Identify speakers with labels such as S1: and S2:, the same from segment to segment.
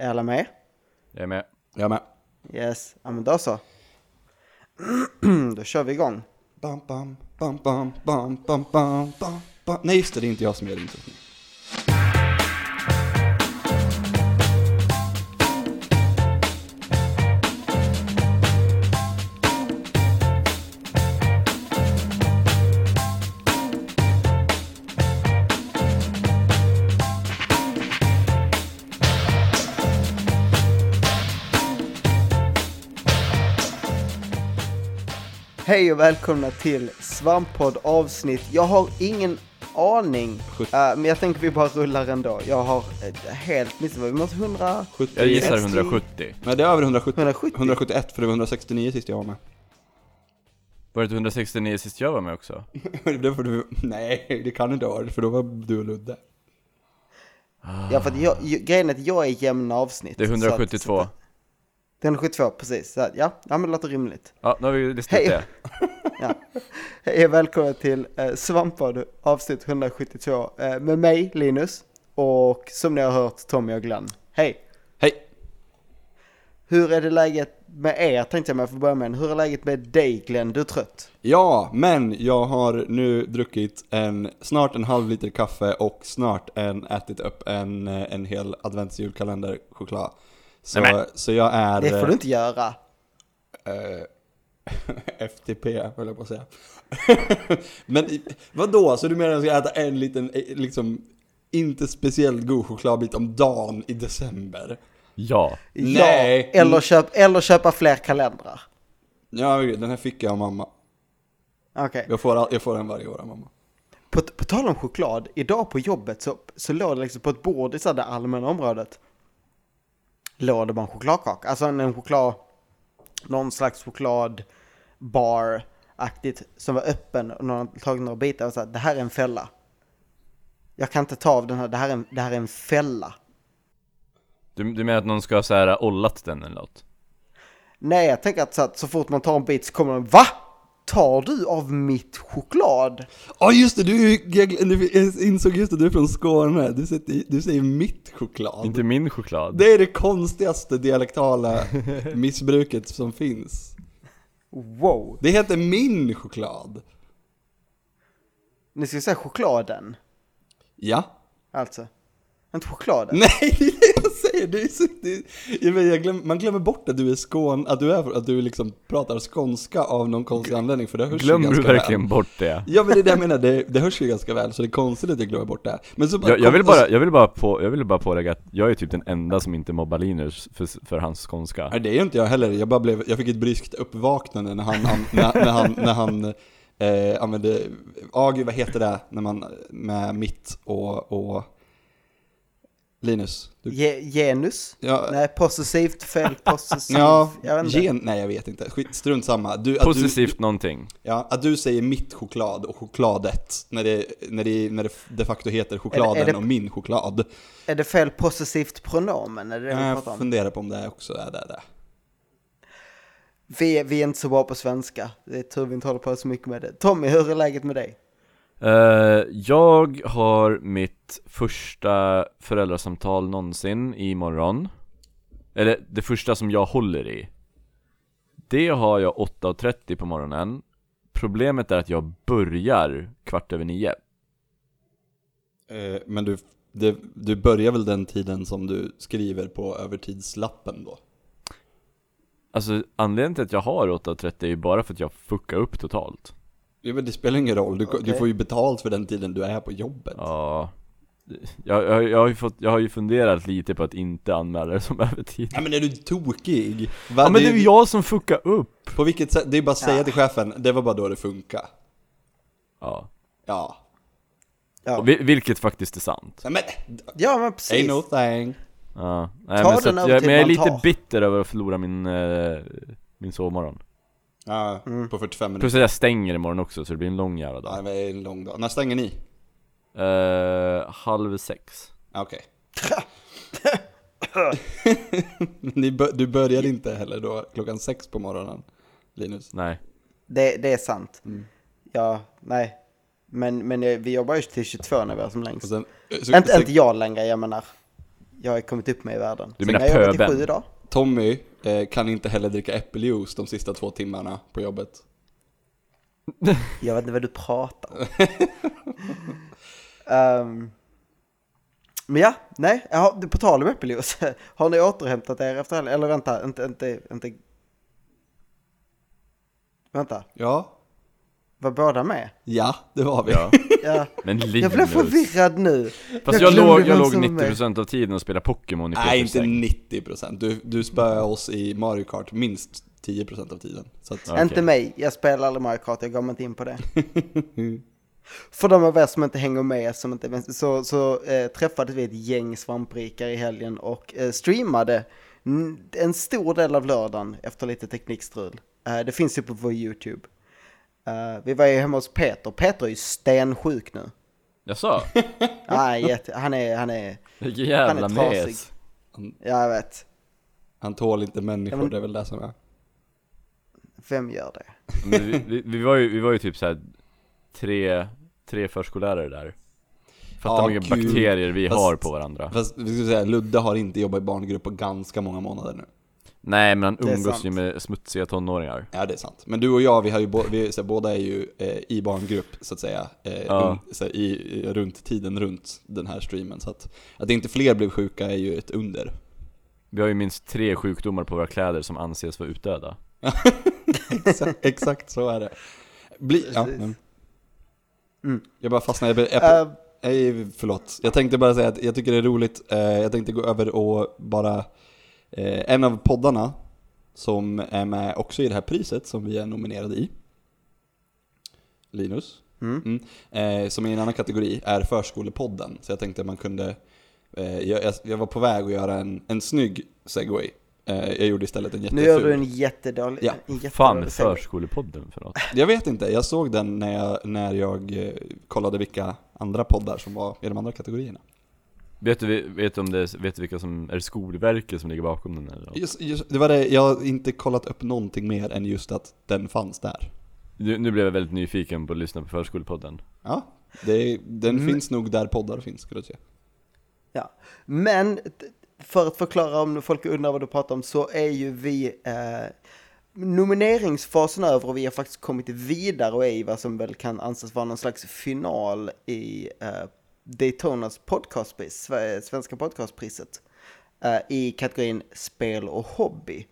S1: Är alla med?
S2: Jag är med.
S3: Jag med.
S1: Yes, ja men då så. då kör vi igång.
S3: Bam, bam, bam, bam, bam, bam, bam, bam, bam. Nej just det, det är inte jag som gör introt
S1: Hej och välkomna till Svamppodd avsnitt. Jag har ingen aning, eh, men jag tänker vi bara rullar ändå. Jag har eh, helt missat, vi måste 100...
S3: 70.
S2: Jag gissar
S1: 60.
S2: 170.
S3: Nej det är över 170.
S1: 170.
S3: 171 för det var 169 sist jag var med.
S2: Var det 169 sist jag var med också?
S3: det får du, nej det kan inte vara för då var du och Ludde.
S1: Ja för att jag, grejen är att jag är jämna avsnitt.
S2: Det är
S1: så att-
S2: 172.
S1: så att- Det är 172, precis. Så ja, ja men det låter rimligt.
S2: Ja, nu har vi listat
S1: Hej.
S2: det.
S1: Ja. Hej och välkomna till eh, Svamppodd avsnitt 172 eh, med mig Linus och som ni har hört Tommy och Glenn. Hej!
S3: Hej!
S1: Hur är det läget med er tänkte jag med för att börja med. Hur är läget med dig Glenn? Du är trött?
S3: Ja, men jag har nu druckit en, snart en halv liter kaffe och snart en, ätit upp en, eh, en hel adventsjulkalender choklad. Så,
S2: Nämen.
S3: så jag är...
S1: Det får du inte göra.
S3: eh, FTP, höll jag på att säga. men vadå, så du menar att jag ska äta en liten, eh, liksom, inte speciellt god chokladbit om dagen i december?
S2: Ja.
S3: Nej.
S1: Ja, eller, köp, eller köpa fler kalendrar.
S3: Ja, den här fick jag av mamma.
S1: Okej.
S3: Jag får, jag får den varje år av mamma.
S1: På, på tal om choklad, idag på jobbet så, så låg det liksom på ett bord i så det allmänna området. Låg det bara en chokladkaka, alltså en, en choklad, någon slags chokladbar-aktigt som var öppen och någon hade tagit några bitar och sa det här är en fälla. Jag kan inte ta av den här, det här är en, det här är en fälla.
S2: Du, du menar att någon ska ha så här ollat den eller något?
S1: Nej, jag tänker att så, att så fort man tar en bit så kommer de VA? Tar du av mitt choklad?
S3: Ja just det, du, jag, insåg just att du är från Skåne, du säger, du säger mitt choklad.
S2: Inte min choklad.
S3: Det är det konstigaste dialektala missbruket som finns.
S1: Wow!
S3: Det heter min choklad.
S1: Ni ska säga chokladen,
S3: Ja.
S1: alltså. Inte chokladen.
S3: Nej, det är det jag säger. Det är så, det, jag vet, jag glöm, man glömmer bort att du är skån, att du, är, att du liksom pratar skånska av någon konstig anledning, för det hörs ju
S2: Glömmer du
S3: ganska
S2: verkligen
S3: väl.
S2: bort det?
S3: Ja men det är det jag menar, det, det hörs ju ganska väl, så det är konstigt att jag glömmer bort det. Men så bara,
S2: Jag, jag, vill bara, jag, vill bara på, jag vill bara pålägga att jag är typ den enda som inte mobbar Linus för, för hans skånska.
S3: Nej det är ju inte jag heller, jag bara blev, jag fick ett bryskt uppvaknande när han, han när, när han, när han eh, använde, ja gud vad heter det, när man, med mitt och, och Linus? Du,
S1: Ge, genus?
S3: ja,
S1: Nej, possessivt, fel possessiv.
S3: ja
S1: jag vet inte.
S3: gen, nej jag vet inte, Skit, strunt samma. Du,
S2: Possessivt
S3: du,
S2: någonting.
S3: ja, att du säger mitt choklad och chokladet, när det, när det, när det de facto heter chokladen
S1: Är det- är det-
S3: och min choklad.
S1: Är det fel possessivt pronomen? Är det det
S3: Jag
S1: om?
S3: funderar på om det också är det. det.
S1: Vi, vi är inte så bra på svenska. Det är tur vi inte håller på så mycket med det. Tommy, hur är läget med dig?
S2: Eh, jag har mitt första föräldrasamtal någonsin imorgon Eller det första som jag håller i. Det har jag 8.30 på morgonen. Problemet är att jag börjar kvart över nio.
S3: Eh, Men du, det, du börjar väl den tiden som du skriver på övertidslappen då?
S2: Alltså anledningen till att jag har 8.30 är ju bara för att jag fuckar upp totalt
S3: Ja, men det spelar ingen roll, du, du
S1: Okej.
S3: får ju betalt för den tiden du är på jobbet.
S2: Ja jag, jag, jag, har ju fått, jag har ju funderat lite på att inte anmäla det som övertid
S3: Ja men är du tokig? Va?
S2: Ja men det är ju jag som fuckar upp!
S3: På vilket sätt? Det är bara att säga
S1: Ja.
S3: till chefen, det var bara då det funkar.
S2: Ja,
S3: Ja.
S1: Ja,
S2: vil- vilket faktiskt är sant
S3: Nej, men,
S1: ja men
S3: ain't
S1: precis.
S3: no thing.
S2: Ja, nej,
S1: Ta
S2: men, så att jag, men jag är lite
S1: tar.
S2: bitter över att förlora min, eh, min sovmorgon
S3: Ja,
S1: Mm.
S3: på 45 minuter.
S2: Plus att jag stänger imorgon också så det blir en lång jävla
S3: Ja,
S2: dag
S3: det är en lång dag. När stänger ni?
S2: eh, Halv sex
S3: Ja, Okej. Bör, du börjar inte heller då klockan sex på morgonen, Linus?
S2: Nej
S1: Det, det är sant.
S3: Mm.
S1: Ja, nej. Men, men eh, vi jobbar ju till 22 när vi är som längst.
S3: sen, så,
S1: Inte,
S3: så,
S1: inte jag längre, jag menar. jag har kommit upp med i världen.
S2: Du
S1: Sen
S2: menar
S1: har jag
S2: pöben?
S1: sju dagar.
S3: Tommy eh, kan inte heller dricka äppeljuice de sista två timmarna på jobbet.
S1: Jag vet inte vad du pratar om. Ehm, men ja, nej, ja, på tal om äppeljuice. Har ni återhämtat er efter helgen? Eller vänta, inte, inte, inte. Vänta,
S3: Ja.
S1: var båda med?
S3: Ja, det var vi.
S2: Ja.
S1: Ja,
S2: Men
S1: jag
S2: Linus.
S1: blev förvirrad nu.
S2: Fast
S1: Jag
S2: jag, låg, jag låg
S1: som var med.
S2: 90% av tiden och spelade Pokémon i
S3: Nej, inte
S2: säng.
S3: 90%. Du, du spöade oss i Mario Kart minst 10% av tiden. Så att,
S2: Ja.
S1: Inte mig, jag spelar aldrig Mario Kart, jag gav mig inte in på det. För de av er som inte hänger med, som inte, så, så eh, träffades vi ett gäng svamprikar i helgen och eh, streamade en stor del av lördagen efter lite teknikstrul. Eh, det finns ju på vår YouTube. Eh, vi var ju hemma hos Peter, Peter är ju stensjuk nu.
S2: Jaså?
S1: Nej, han är, han är,
S2: Vilken jävla
S1: Han är trasig.
S2: mes.
S1: ja, jag vet.
S3: han tål inte människor,
S1: Ja, men-
S3: det är väl det som är.
S1: Vem gör det?
S2: Men vi, vi, vi, var ju, vi var ju typ såhär tre, tre förskollärare där. Fatta
S3: Ja,
S2: hur mycket bakterier vi
S3: Fast-
S2: har på varandra.
S3: Fast vi ska säga, Ludde har inte jobbat i barngrupp på ganska många månader nu.
S2: Nej men han umgås ju med smutsiga tonåringar.
S3: Ja, det är sant. Men du och jag, vi har ju bo- vi, så här, båda är ju eh, i barngrupp, så att säga, eh,
S2: Ja.
S3: un, så här, i, runt tiden runt den här streamen. Så att, att inte fler blev sjuka är ju ett under.
S2: Vi har ju minst tre sjukdomar på våra kläder som anses vara utdöda.
S3: exakt, exakt så är det. Bli, ja.
S1: Mm.
S3: Jag bara fastnade, jag, jag,
S1: Eh,
S3: Nej, förlåt. Jag tänkte bara säga att jag tycker det är roligt. Eh, jag tänkte gå över och bara... Eh, en av poddarna som är med också i det här priset som vi är nominerade i. Linus.
S1: Mm.
S3: Mm. Eh, som är i en annan kategori är Förskolepodden. Så jag tänkte att man kunde... Eh, jag, jag- var på väg att göra en, en snygg segway. Jag gjorde istället en
S1: nu
S3: jätteful.
S1: gör du en jättedålig...
S3: Ja.
S1: en jättedålig
S2: Fan med förskolepodden för något.
S3: Jag vet inte, jag såg den när jag, när jag kollade vilka andra poddar som var i de andra kategorierna.
S2: Vet du, vet du om det, vet du vilka som, är det Skolverket som ligger bakom den eller?
S3: Just, just, det var det, jag har inte kollat upp någonting mer än just att den fanns där.
S2: Nu, nu blev jag väldigt nyfiken på att lyssna på förskolepodden.
S3: Ja, det, den
S1: Mm.
S3: finns nog där poddar finns skulle jag säga.
S1: Ja, men för att förklara om folk undrar vad du pratar om så är ju vi eh, nomineringsfasen över och vi har faktiskt kommit vidare och är i vad som väl kan anses vara någon slags final i eh, Daytonas podcastpris, Sve- svenska podcastpriset eh, i kategorin spel och hobby.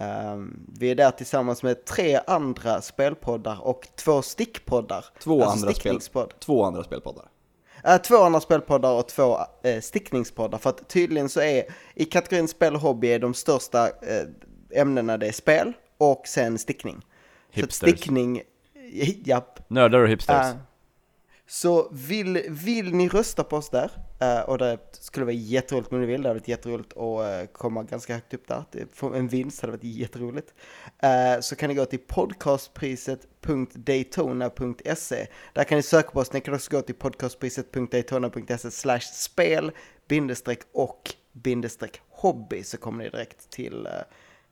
S1: Um, vi är där tillsammans med tre andra spelpoddar och två stickpoddar.
S3: Två
S1: Alltså
S3: andra spel, två andra spelpoddar.
S1: Eh, två andra spelpoddar och två eh, stickningspoddar. För att tydligen så är i kategorin spel och hobby är de största ämnena det är spel och sen stickning. Så
S2: Hipsters.
S1: stickning, japp.
S2: Nördar och hipsters
S1: så vill, vill ni rösta på oss där, eh, och det skulle vara jätteroligt om ni vill, det hade varit jätteroligt att eh, komma ganska högt upp där, Det- få en vinst hade varit jätteroligt. Eh, så kan ni gå till podcastpriset.daytona.se, där kan ni söka på oss, ni kan också gå till podcastpriset.daytona.se slash spel, bindestreck och bindestreck hobby, så kommer ni direkt till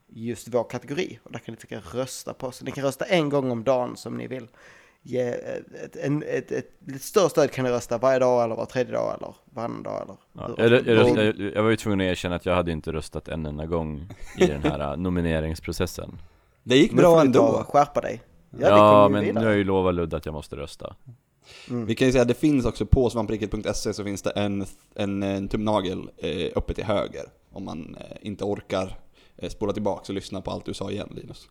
S1: just vår kategori. Och där kan ni trycka rösta på oss. Ni kan rösta en gång om dagen som ni vill. Ge ett, en, ett, ett, lite större stöd kan ni rösta varje dag eller var tredje dag eller varannan dag eller
S2: Ja, jag,
S1: ofta
S2: jag, jag, var ju tvungen att erkänna att jag hade inte röstat en enda gång i den här äh, nomineringsprocessen.
S3: Det gick bra ändå.
S1: skärpa dig. Ja,
S2: Ja, men nu
S1: vidare.
S2: har jag ju lovat Ludde att jag måste rösta.
S3: Vi kan ju säga att det finns också på svampriket.se så finns det en, en, en tumnagel eh, uppe till höger. Om man eh, inte orkar eh, spola tillbaka och lyssna på allt du sa igen Linus.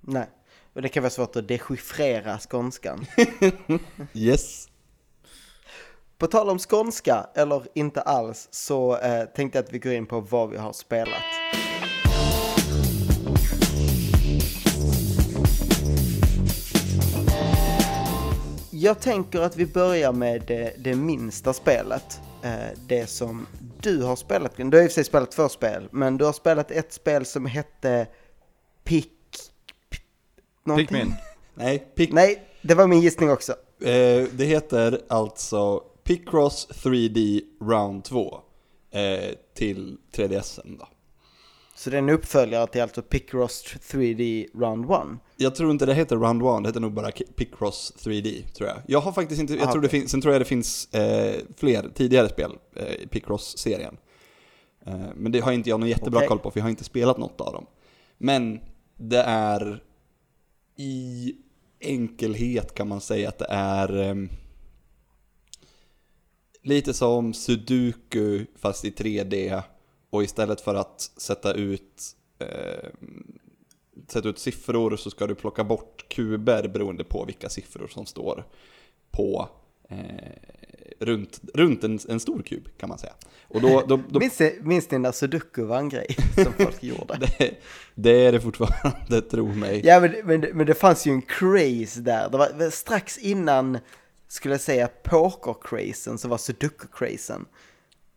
S1: Nej, och det kan vara svårt att dechiffrera skånskan.
S3: Yes.
S1: På tal om skånska, eller inte alls, så eh, tänkte jag att vi går in på vad vi har spelat. Jag tänker att vi börjar med det, det minsta spelet. Eh, det som du har spelat. Du har i och för sig spelat två spel, men du har spelat ett spel som hette Pick... Pick någonting?
S2: Pikmin.
S3: Nej, pick,
S1: Nej, det var min gissning också.
S3: Eh, det heter alltså Picross 3D Round 2 eh, till 3DSen då.
S1: Så det är en uppföljare till alltså Picross 3D Round 1.
S3: Jag tror inte det heter Round 1, det heter nog bara Picross 3D tror jag. Jag har faktiskt inte, jag
S1: Ah,
S3: tror det finns, sen tror jag det finns eh, fler tidigare spel eh, i Picross-serien. Eh, Men det har inte jag någon jättebra
S1: Okej.
S3: koll på, för jag har inte spelat något av dem. Men det är i enkelhet kan man säga att det är ehm, lite som Sudoku fast i 3D och istället för att sätta ut eh, sätta ut siffror så ska du plocka bort kuber beroende på vilka siffror som står på eh, runt, runt en, en stor kub kan man säga. Och då, då, då,
S1: Minns, minns ni när sudoku var en grej som folk gjorde?
S3: det, det är det fortfarande, tro mig.
S1: Ja men, men, men det fanns ju en craze där, det var strax innan, skulle jag säga, poker-crazen så var sudoku-crazen.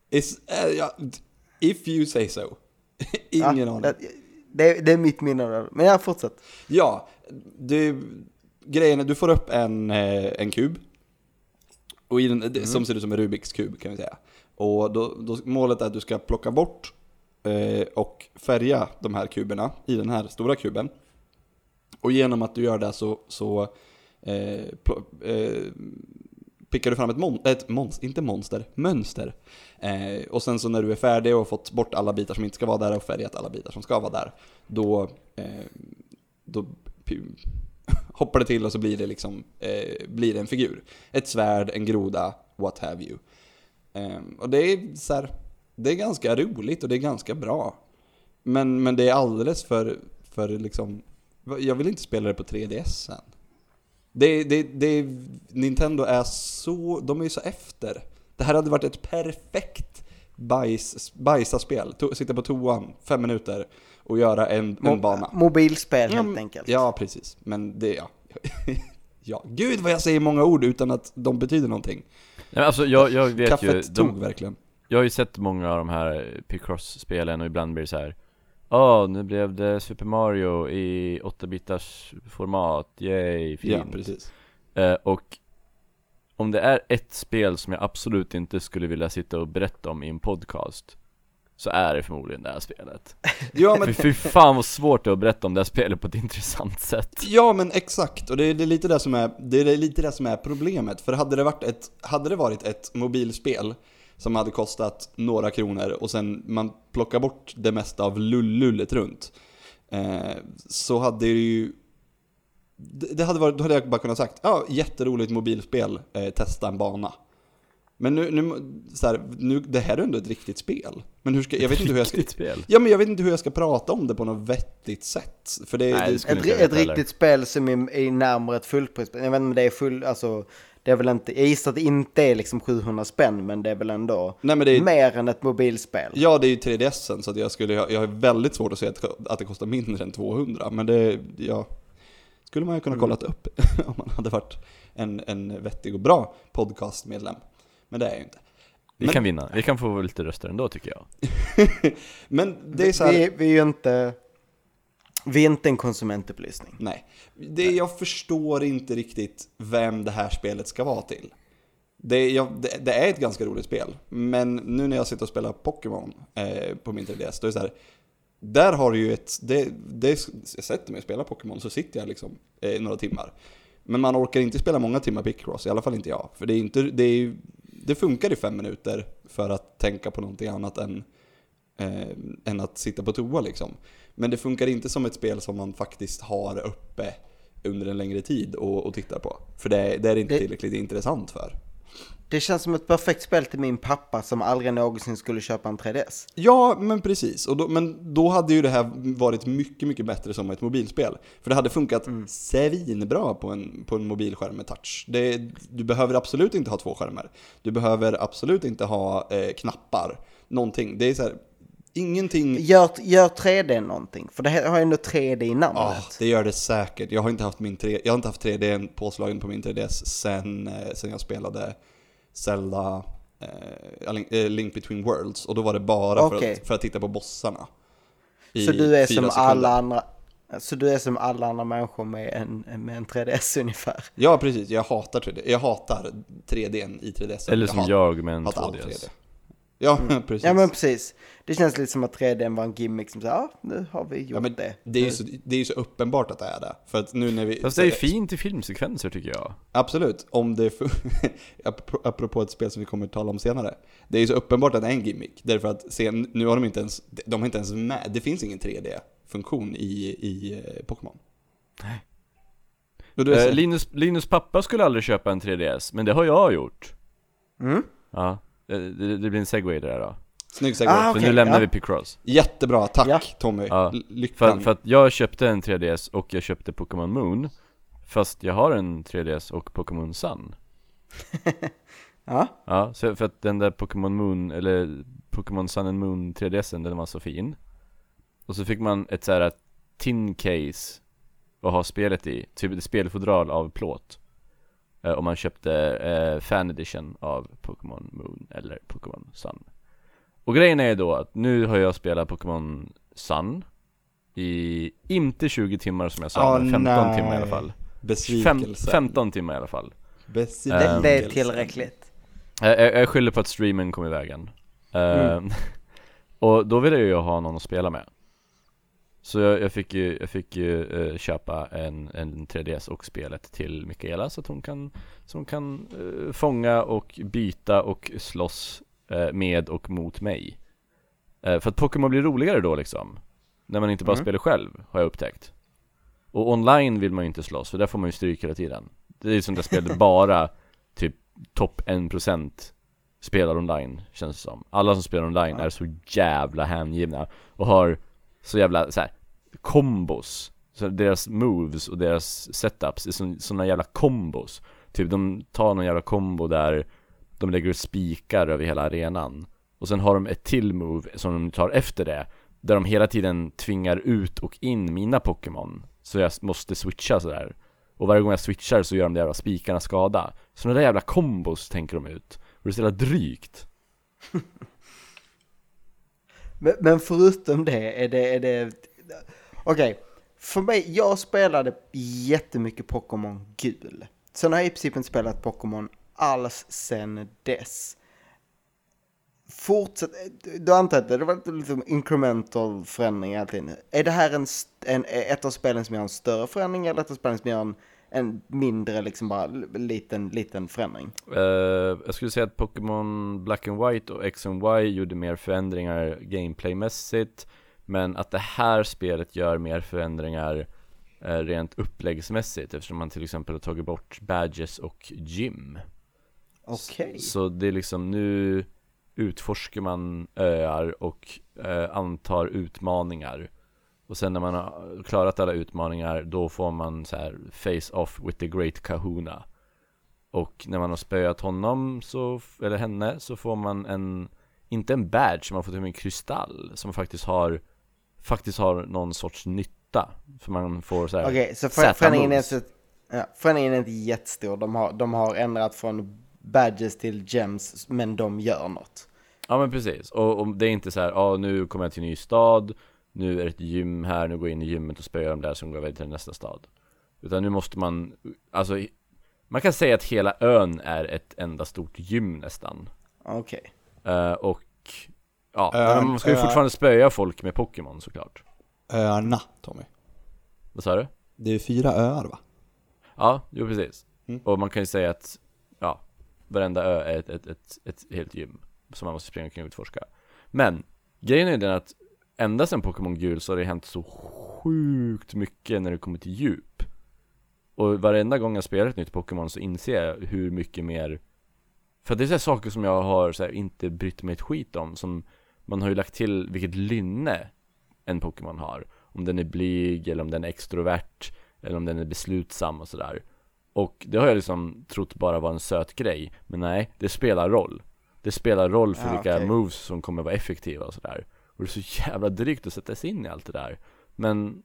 S3: Is, eh, ja, if you say so. Ingen
S1: Ja,
S3: aning.
S1: Det, det, är mitt minne det, men jag fortsätter.
S3: Ja, det, grejen är du får upp en, eh, en kub. Och i den, det, Som ser ut som en Rubiks kub kan vi säga. Och då, då, målet är att du ska plocka bort eh, och färga de här kuberna i den här stora kuben. Och genom att du gör det så, så eh, eh, pickar du fram ett, mon- ett monster, inte monster, mönster. Eh, och sen så när du är färdig och fått bort alla bitar som inte ska vara där och färgat alla bitar som ska vara där, då, eh, då hoppar det till och så blir det liksom, eh, blir det en figur. Ett svärd, en groda, what have you. Eh, och det är så här, det är ganska roligt och det är ganska bra. Men, men det är alldeles för, för liksom, jag vill inte spela det på 3DS sen. Det, det, det, Nintendo är så, de är ju så efter. Det här hade varit ett perfekt bajs, bajsaspel. To, sitta på toan, fem minuter och göra en, en bana.
S1: Mobilspel helt enkelt.
S3: Ja, precis. Men det, ja. ja. Gud vad jag säger många ord utan att de betyder någonting.
S2: Nej, alltså jag, jag vet ju,
S3: Kaffet tog
S2: de,
S3: verkligen.
S2: jag har ju sett många av de här Picross-spelen och ibland blir det så här. Ja, nu blev det Super Mario i 8-bitars format, yay, fint
S3: Ja, precis.
S2: Eh, och om det är ett spel som jag absolut inte skulle vilja sitta och berätta om i en podcast Så är det förmodligen det här spelet
S3: Ja,
S2: För
S3: men,
S2: fy fan vad svårt det är att berätta om det här spelet på ett intressant sätt
S3: ja, men exakt. Och det är, det är lite det som är, det är lite det som är problemet. För hade det varit ett, hade det varit ett mobilspel som hade kostat några kronor och sen man plockar bort det mesta av lullullet runt. Eh, så hade det ju det hade varit, då hade jag bara kunnat sagt, ja jätteroligt mobilspel, eh, testa en bana. Men nu, nu, så här, nu, det här är ändå ett riktigt spel. Men hur ska, jag vet inte hur jag ska,
S2: spel
S3: ja men jag vet inte hur jag ska prata om det på något vettigt sätt. För det,
S2: Nej,
S3: det,
S2: det
S1: Ett,
S2: jag
S1: ett riktigt spel som är, är närmare ett fullprisspel. Jag vet inte om det är full, alltså, det är väl inte, jag gissar att det inte är liksom 700 spänn, men det är väl ändå
S3: Nej, men det är-
S1: mer än ett mobilspel.
S3: Ja, det är ju 3DSen så att jag skulle, jag har väldigt svårt att säga att, att det kostar mindre än 200. Men det, ja, skulle man ju kunna kollat upp om man hade varit en, en vettig och bra podcastmedlem. Men det är jag ju inte.
S2: Vi
S3: Men-
S2: kan vinna, vi kan få lite röster ändå tycker jag
S3: Men det är så här,
S1: vi, vi är ju inte, vi är inte en konsumentupplysning.
S3: nej. Det, jag förstår inte riktigt vem det här spelet ska vara till. Det, jag, det, det är ett ganska roligt spel, men nu när jag sitter och spelar Pokémon eh, på min 3DS, då är det så här, där har du ju ett, det, det, jag sätter mig och spelar Pokémon så sitter jag liksom eh, några timmar. Men man orkar inte spela många timmar Picross, i alla fall inte jag. För det, är inte, det, är, det funkar i fem minuter för att tänka på någonting annat än, eh, än att sitta på toa liksom. Men det funkar inte som ett spel som man faktiskt har uppe under en längre tid och, och tittar på. För det, det är det inte
S1: Det-
S3: tillräckligt intressant för.
S1: Det känns som ett perfekt spel till min pappa som aldrig någonsin skulle köpa en 3DS.
S3: Ja, men precis. Då, men då hade ju det här varit mycket, mycket bättre som ett mobilspel. För det hade funkat svinbra på en, på en mobilskärm med touch. Det, du behöver absolut inte ha två skärmar. Du behöver absolut inte ha eh, knappar. Någonting. Det är så här, ingenting...
S1: Gör, gör 3D någonting, för det här har ju ändå 3D i namnet.
S3: Ah, det gör det säkert. Jag har inte haft, min 3, jag har inte haft 3D påslagen på min 3DS sen, eh, sen jag spelade Zelda eh, Link, eh, Link Between Worlds. Och då var det bara för,
S1: Okej.
S3: att, för att titta på bossarna.
S1: Så du är som
S3: sekunder.
S1: alla andra, så du är som alla andra människor med en, med en 3DS ungefär.
S3: Ja, precis. Jag hatar 3D. Jag hatar 3D i 3DS.
S2: Eller som
S3: hat-
S2: jag med en
S3: hatar all
S2: 2DS
S3: 3D. Ja, precis.
S1: Ja men precis. Det känns lite som att 3D var en gimmick som säger, ja nu har vi gjort
S3: Ja,
S1: det.
S3: det, är ju så, det är ju så uppenbart att det är det. För att nu när vi...
S2: Fast det är ju fint i filmsekvenser tycker jag.
S3: Absolut, om det... apropå- ett spel som vi kommer att tala om senare. Det är ju så uppenbart att det är en gimmick. Därför att sen, nu har de inte ens... De har inte ens med... Det finns ingen 3D-funktion i, i eh, Pokémon.
S2: Nej. Eh, Linus, Linus pappa skulle aldrig köpa en 3DS, men det har jag gjort.
S1: Mm.
S2: Ja, det, det blir en segway det där då.
S3: snygg segway.
S1: Ah,
S2: Så
S1: okej,
S2: nu lämnar
S1: ja.
S2: vi Picross.
S3: Jättebra, tack
S1: Ja.
S3: Tommy.
S2: Ja.
S3: L-
S2: För,
S3: Lyckan.
S2: för att jag köpte en 3DS och jag köpte Pokémon Moon Fast jag har en 3DS och Pokémon Sun
S1: Ja,
S2: Ja, så för att den där Pokémon Moon, eller Pokémon Sun and Moon 3DSen, den var så fin Och så fick man ett såhär tin case att ha spelet i, typ ett spelfodral av plåt eh, Om man köpte eh, fan edition av Pokémon Moon eller Pokémon Sun Och grejen är då att nu har jag spelat Pokémon Sun I, inte 20 timmar som jag sa,
S3: Åh,
S2: men 15
S3: nej.
S2: timmar i alla fall Fem,
S3: Besvikelse.
S2: 15 timmar i alla fall
S3: Besvikelse.
S1: Det, är tillräckligt.
S2: jag, jag, jag skyller på att streamen kom i vägen Ehm, Och då ville jag ju ha någon att spela med Så jag, jag fick ju, jag fick ju eh, köpa en, en 3DS och spelet till Mikaela så att hon kan, så hon kan eh, fånga och byta och slåss eh, med och mot mig. För att Pokémon blir roligare då liksom När man inte bara
S1: Mm.
S2: spelar själv, har jag upptäckt. Och online vill man ju inte slåss, för där får man ju stryk hela tiden. Det är ju sånt där spel där bara typ topp 1% spelar online, känns det som. Alla som spelar online är så jävla hängivna och har så jävla så här kombos. Så deras moves och deras setups är sådana jävla kombos. Typ de tar någon jävla kombo där de lägger ut spikar över hela arenan. Och sen har de ett till move som de tar efter det Där de hela tiden tvingar ut och in mina Pokémon. Så jag måste switcha sådär Och varje gång jag switchar så gör de de jävla spikarna skada. Sådana där jävla kombos tänker de ut. Och det är så jävla drygt.
S1: Men, men förutom det, är det, är det... Okej, för mig, jag spelade jättemycket Pokémon gul. Sen har jag i princip inte spelat Pokémon alls sen dess. Fortsätt, du antar att det var liksom incremental förändring hela tiden. Är det här en, en, ett av spelen som gör en större förändring eller ett av spelen som gör en, en mindre, liksom bara liten, liten förändring?
S2: Eh, Jag skulle säga att Pokémon Black and White och X and Y gjorde mer förändringar gameplaymässigt Men att det här spelet gör mer förändringar eh, rent uppläggsmässigt eftersom man till exempel har tagit bort badges och gym
S1: Okej.
S2: Så det är liksom nu utforskar man öar och eh, antar utmaningar Och sen när man har klarat alla utmaningar då får man så här face off with the great kahuna. Och när man har spöat honom så, eller henne så får man en Inte en badge, man får till och med en kristall som faktiskt har Faktiskt har någon sorts nytta. För man får så här
S1: Okej, så för, förändringen är, så, ja, förändringen är inte jättestor. De har, de har ändrat från badges till gems, men de gör något.
S2: Ja men precis, och, och det är inte så här, ja nu kommer jag till en ny stad Nu är det ett gym här, nu går jag in i gymmet och spöar de där som går vidare till nästa stad Utan nu måste man, alltså Man kan säga att hela ön är ett enda stort gym nästan
S1: Okej.
S2: Eh, Och Ja,
S3: Ön,
S2: men man ska ju
S3: ö-
S2: fortfarande spöa folk med Pokémon såklart
S3: Öarna, Tommy.
S2: Vad sa du?
S3: Det är fyra öar va?
S2: Ja, jo precis
S3: Mm.
S2: Och man kan ju säga att, ja Varenda ö är ett, ett, ett, ett helt gym Som man måste springa omkring och utforska Men, grejen är den att Ända sedan Pokémon Gul så har det hänt så sjukt mycket när det kommer till djup. Och varenda gång jag spelar ett nytt Pokémon så inser jag hur mycket mer För det är så saker som jag har så här, inte brytt mig ett skit om Som man har ju lagt till vilket lynne en Pokémon har. Om den är blyg eller om den är extrovert Eller om den är beslutsam och sådär. Och det har jag liksom trott bara var en söt grej Men nej, det spelar roll. Det spelar roll för
S1: Ja,
S2: vilka
S1: okej.
S2: moves som kommer vara effektiva och sådär och det är så jävla drygt att sätta sig in i allt det där. Men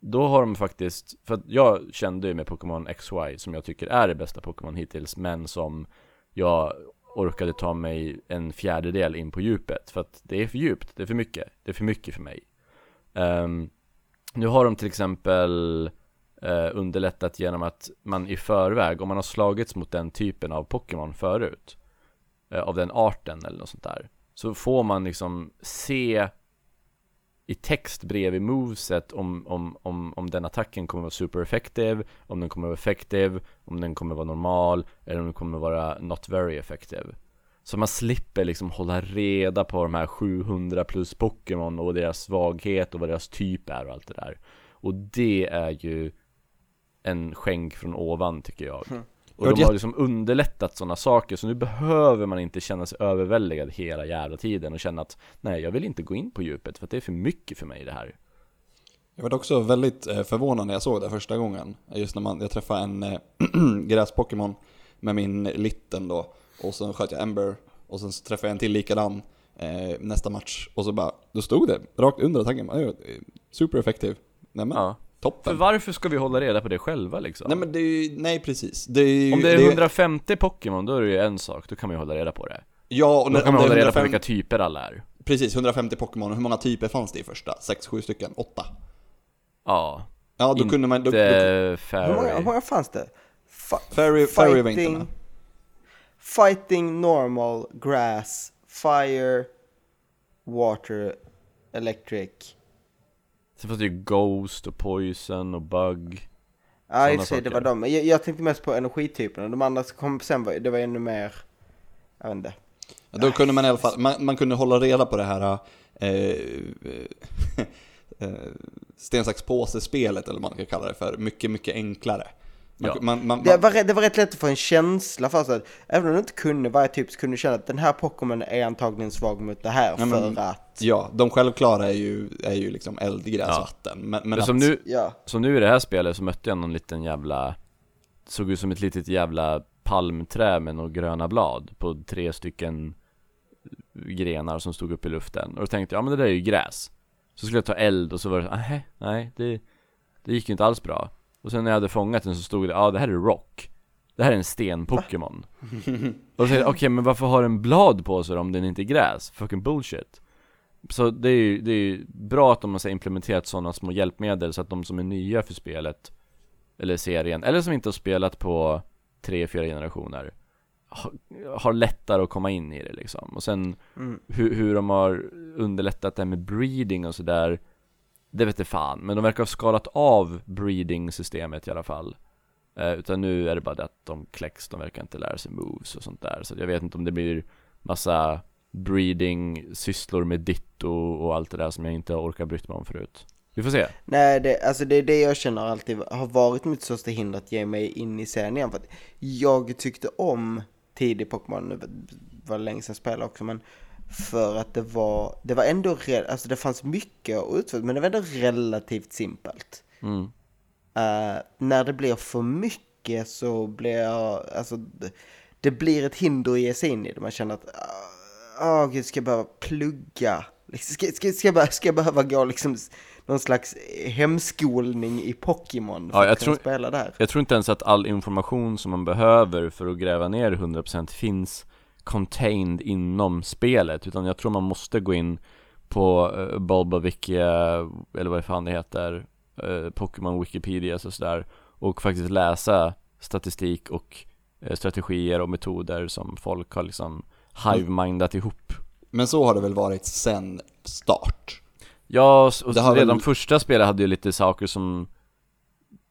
S2: då har de faktiskt, för att jag kände ju med Pokémon XY som jag tycker är det bästa Pokémon hittills Men som jag orkade ta mig en fjärdedel in på djupet. För att det är för djupt, det är för mycket, det är för mycket för mig. Um, Nu har de till exempel uh, underlättat genom att man i förväg, om man har slagits mot den typen av Pokémon förut uh, Av den arten eller något sånt där så får man liksom se i text bredvid moveset om, om, om, om den attacken kommer vara super effective, om den kommer vara effective, om den kommer vara normal, eller om den kommer vara not very effective. Så man slipper liksom hålla reda på de här 700 plus Pokémon och deras svaghet och vad deras typ är och allt det där. Och det är ju en skänk från ovan tycker jag. Hm. Och
S3: Ja,
S2: de har liksom underlättat sådana saker, så nu behöver man inte känna sig överväldigad hela jävla tiden och känna att nej, jag vill inte gå in på djupet för att det är för mycket för mig det här.
S3: Jag var också väldigt eh, förvånad när jag såg det första gången. Just när man, jag träffade en eh, gräs-Pokémon med min litten då. Och sen sköt jag Ember. Och sen så träffade jag en till likadan eh, nästa match. Och så bara, då stod det rakt under attacken. "Ja, Super effektiv. Nej men,
S2: Ja. För
S3: toppen.
S2: varför ska vi hålla reda på det själva liksom?
S3: Nej men det är ju, nej precis. Det är ju,
S2: Om det är
S3: ju-
S2: 150 Pokémon, då är det ju en sak, då kan man ju hålla reda på det.
S3: Ja, och
S2: Då
S3: när,
S2: kan
S3: om
S2: man
S3: det är
S2: hålla reda på
S3: 105
S2: vilka typer alla är.
S3: Precis, 150 Pokémon. Hur många typer fanns det i första? 6-7 stycken? 8?
S2: Ja,
S3: Ja, då kunde man... Då, då,
S1: Hur många, hur många fanns det? Fa-
S3: Fairy, Fairy var inte med.
S1: Fighting, normal, grass, fire, water, electric.
S2: Sen fanns det ju Ghost och Poison och Bug.
S1: Ja, i och för sig, det var de. Jag, jag tänkte mest på energityperna. De andra som kom sen, var, det var ännu mer... Jag vet inte.
S3: Ja, Då kunde man i alla fall, man, man kunde hålla reda på det här eh, eh, sten, sax, påse-spelet, eller vad man kan kalla det för, mycket, mycket enklare. Man,
S2: Ja.
S3: man, man,
S1: Det var, rätt- det var rätt lätt att få en känsla för sig. Även om du inte kunde varje typ så kunde du känna att den här Pokémon är antagligen svag mot det här
S3: Ja, men-
S1: för att...
S3: ja, de självklara är ju, är ju liksom eld, gräs,
S2: Ja.
S3: vatten. Men, men
S2: Men
S3: att,
S2: som nu,
S1: Ja.
S2: som nu i det här spelet så mötte jag någon liten jävla Såg ut som ett litet jävla palmträ med några gröna blad på tre stycken grenar som stod upp i luften Och då tänkte jag, ja men det där är ju gräs Så skulle jag ta eld och så var det nej, nej det, det gick ju inte alls bra Och sen när jag hade fångat den så stod det, ja det här är rock. Det här är en sten-Pokémon. Och så okej men varför har den blad på sig om den inte är gräs? Fucking bullshit. Så det är ju det är ju bra att de har implementerat sådana små hjälpmedel så att de som är nya för spelet Eller serien, eller som inte har spelat på tre, fyra generationer har, har lättare att komma in i det liksom. Och sen
S1: Mm.
S2: hur, hur de har underlättat det här med breeding och sådär det vet jag fan, men de verkar ha skalat av breeding-systemet i alla fall. Eh, Utan nu är det bara det att de kläcks, de verkar inte lära sig moves och sånt där. Så jag vet inte om det blir massa breeding, sysslor med ditto och allt det där som jag inte orkar bryta mig om förut. Vi får se.
S1: Nej, det, alltså det är det jag känner alltid har varit mitt största hinder att ge mig in i serien igen. För att jag tyckte om tidig Pokémon, nu var det länge sedan jag spelade också, men för att det var, det var ändå, alltså det fanns mycket att utföra, men det var ändå relativt simpelt.
S2: mm.
S1: Eh, när det blir för mycket så blir jag, alltså det, det blir ett hinder att ge sig in i det. Man känner att, åh gud, ska jag behöva plugga? Liksom, Ska, ska, ska, jag, behöva- ska jag behöva gå liksom någon slags hemskolning i Pokémon för
S2: Ja, jag
S1: att kunna
S2: tror-
S1: spela där?
S2: Jag tror inte ens att all information som man behöver för att gräva ner 100% finns contained inom spelet Utan jag tror man måste gå in på uh, Bulbavikia, eller vad fan det heter uh, Pokémon Wikipedia och sådär Och faktiskt läsa statistik och eh, strategier och metoder som folk har liksom hive-mindat ihop
S3: men så har det väl varit sen start.
S2: Ja, och redan
S3: väl-
S2: första spelet hade ju lite saker som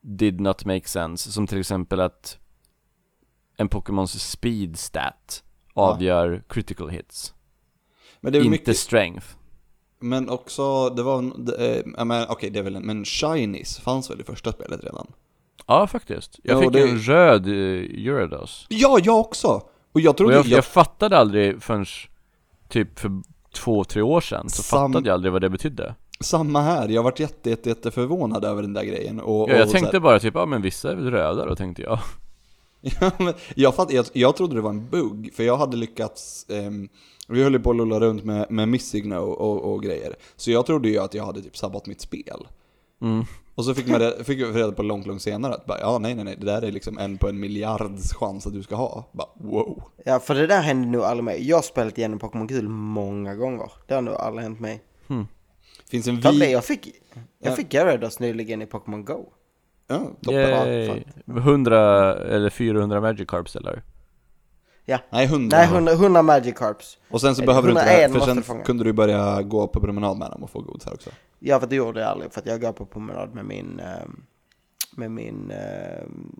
S2: did not make sense, som till exempel att en Pokémons speed avgör critical hits,
S3: Men det är
S2: inte
S3: mycket,
S2: strength.
S3: men också, det var, en- eh, ja, men okej det är väl en, men Shinies fanns väl i första spelet redan?
S2: Ja, faktiskt. Jag
S3: Ja,
S2: fick
S3: det-
S2: en röd uh, Gyarados.
S3: Ja, jag också! Och jag
S2: Och
S3: trodde,
S2: jag,
S3: jag,
S2: jag fattade aldrig förrän typ för två, tre år sedan, så
S3: Sam-
S2: fattade jag aldrig vad det betydde.
S3: samma här, jag varit jätte, jätte, jätte förvånad över den där grejen. Och,
S2: Ja, jag
S3: och
S2: tänkte
S3: här-
S2: bara typ, ja men vissa är väl röda då, tänkte jag.
S3: Ja, men jag, fatt, jag, jag trodde det var en bugg, för jag hade lyckats, ehm, vi höll ju på att lulla runt med, med Missigno och, och grejer. Så jag trodde ju att jag hade typ sabbat mitt spel.
S2: Mm.
S3: Och så fick, man reda, fick jag reda på långt, långt senare att bara, ja nej nej nej, det där är liksom en på en miljards chans att du ska ha. Bara, wow.
S1: Ja, för det där hände nog aldrig mig. Jag har spelat igenom Pokémon Gul många gånger. Det har nog aldrig hänt mig.
S3: Finns en vi...
S1: jag fick,
S3: Ja.
S1: jag fick Gyarados nyligen i Pokémon Go.
S3: Ja, toppen.
S1: Fan.
S2: 100 eller 400 Magikarps eller?
S1: Ja.
S3: Nej, 100.
S1: Nej, 100, 100 Magikarps.
S3: Och sen så
S1: Eller
S3: behöver du inte det,
S1: 101
S3: för sen
S1: du fånga.
S3: kunde du börja gå på promenad med dem och få godisar också.
S1: Ja, för det gjorde jag aldrig, för att jag går på promenad med min... ehm, Med min... ehm,